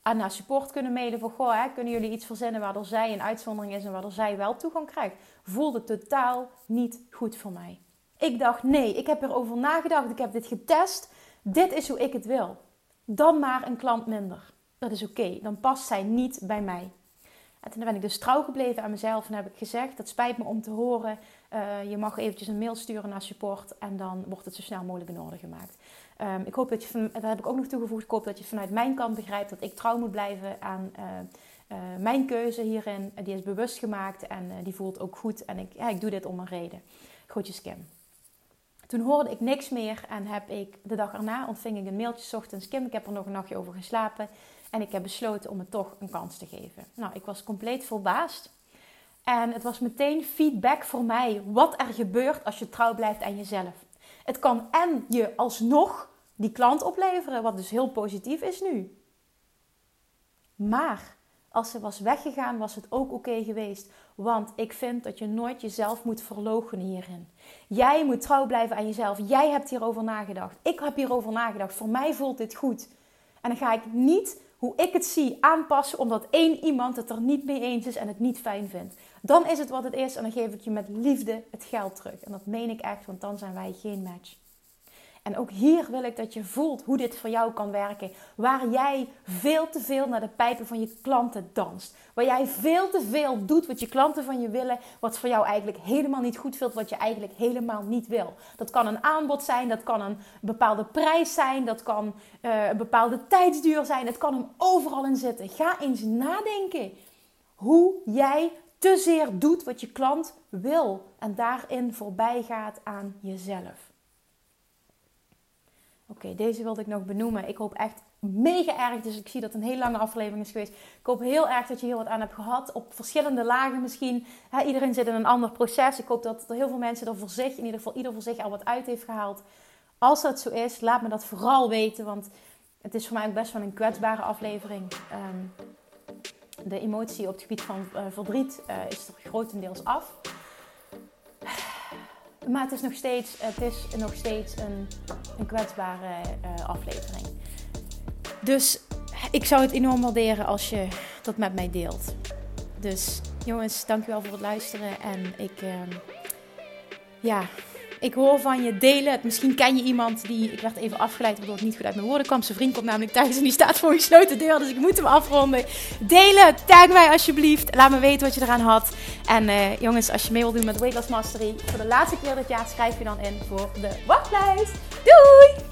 En naar support kunnen mailen voor, goh, hè, kunnen jullie iets verzinnen waardoor zij een uitzondering is en waardoor zij wel toegang krijgt. Voelde totaal niet goed voor mij. Ik dacht, nee, ik heb erover nagedacht, ik heb dit getest. Dit is hoe ik het wil. Dan maar een klant minder. Dat is oké, dan past zij niet bij mij. En toen ben ik dus trouw gebleven aan mezelf en heb ik gezegd: dat spijt me om te horen. Uh, je mag eventjes een mail sturen naar support en dan wordt het zo snel mogelijk in orde gemaakt. Um, ik hoop dat je, van, dat heb ik ook nog toegevoegd, ik hoop dat je vanuit mijn kant begrijpt dat ik trouw moet blijven aan uh, uh, mijn keuze hierin. Die is bewust gemaakt en die voelt ook goed. En ik, ja, ik doe dit om een reden. Groetjes Kim. Toen hoorde ik niks meer en heb ik de dag erna ontving ik een mailtje ochtends. Kim, ik heb er nog een nachtje over geslapen. En ik heb besloten om het toch een kans te geven. Nou, ik was compleet verbaasd. En het was meteen feedback voor mij wat er gebeurt als je trouw blijft aan jezelf. Het kan en je alsnog die klant opleveren, wat dus heel positief is nu. Maar als ze was weggegaan, was het ook oké geweest. Want ik vind dat je nooit jezelf moet verloochenen hierin. Jij moet trouw blijven aan jezelf. Jij hebt hierover nagedacht. Ik heb hierover nagedacht. Voor mij voelt dit goed. En dan ga ik niet hoe ik het zie aanpassen omdat één iemand het er niet mee eens is en het niet fijn vindt. Dan is het wat het is en dan geef ik je met liefde het geld terug. En dat meen ik echt, want dan zijn wij geen match. En ook hier wil ik dat je voelt hoe dit voor jou kan werken. Waar jij veel te veel naar de pijpen van je klanten danst. Waar jij veel te veel doet wat je klanten van je willen. Wat voor jou eigenlijk helemaal niet goed voelt. Wat je eigenlijk helemaal niet wil. Dat kan een aanbod zijn. Dat kan een bepaalde prijs zijn. Dat kan uh, een bepaalde tijdsduur zijn. Het kan hem overal in zitten. Ga eens nadenken. Hoe jij te zeer doet wat je klant wil. En daarin voorbij gaat aan jezelf. Oké, deze wilde ik nog benoemen. Ik hoop echt mega erg, dus ik zie dat een hele lange aflevering is geweest. Ik hoop heel erg dat je hier wat aan hebt gehad. Op verschillende lagen misschien. iedereen zit in een ander proces. Ik hoop dat er heel veel mensen er voor zich, in ieder geval ieder voor zich al wat uit heeft gehaald. als dat zo is, laat me dat vooral weten. Want het is voor mij ook best wel een kwetsbare aflevering. Ehm, de emotie op het gebied van uh, verdriet uh, is er grotendeels af. Maar het is nog steeds, het is nog steeds een, een kwetsbare uh, aflevering. Dus ik zou het enorm waarderen als je dat met mij deelt. Dus jongens, dankjewel voor het luisteren. En ik, uh, ja, ik hoor van je, delen het. Misschien ken je iemand die, ik werd even afgeleid waardoor het niet goed uit mijn woorden kwam. Zijn vriend komt namelijk thuis en die staat voor een gesloten deur, dus ik moet hem afronden. Delen, tag mij alsjeblieft. Laat me weten wat je eraan had. En uh, jongens, als je mee wilt doen met Weight Loss Mastery, voor de laatste keer dit jaar schrijf je dan in voor de wachtlijst. Doei!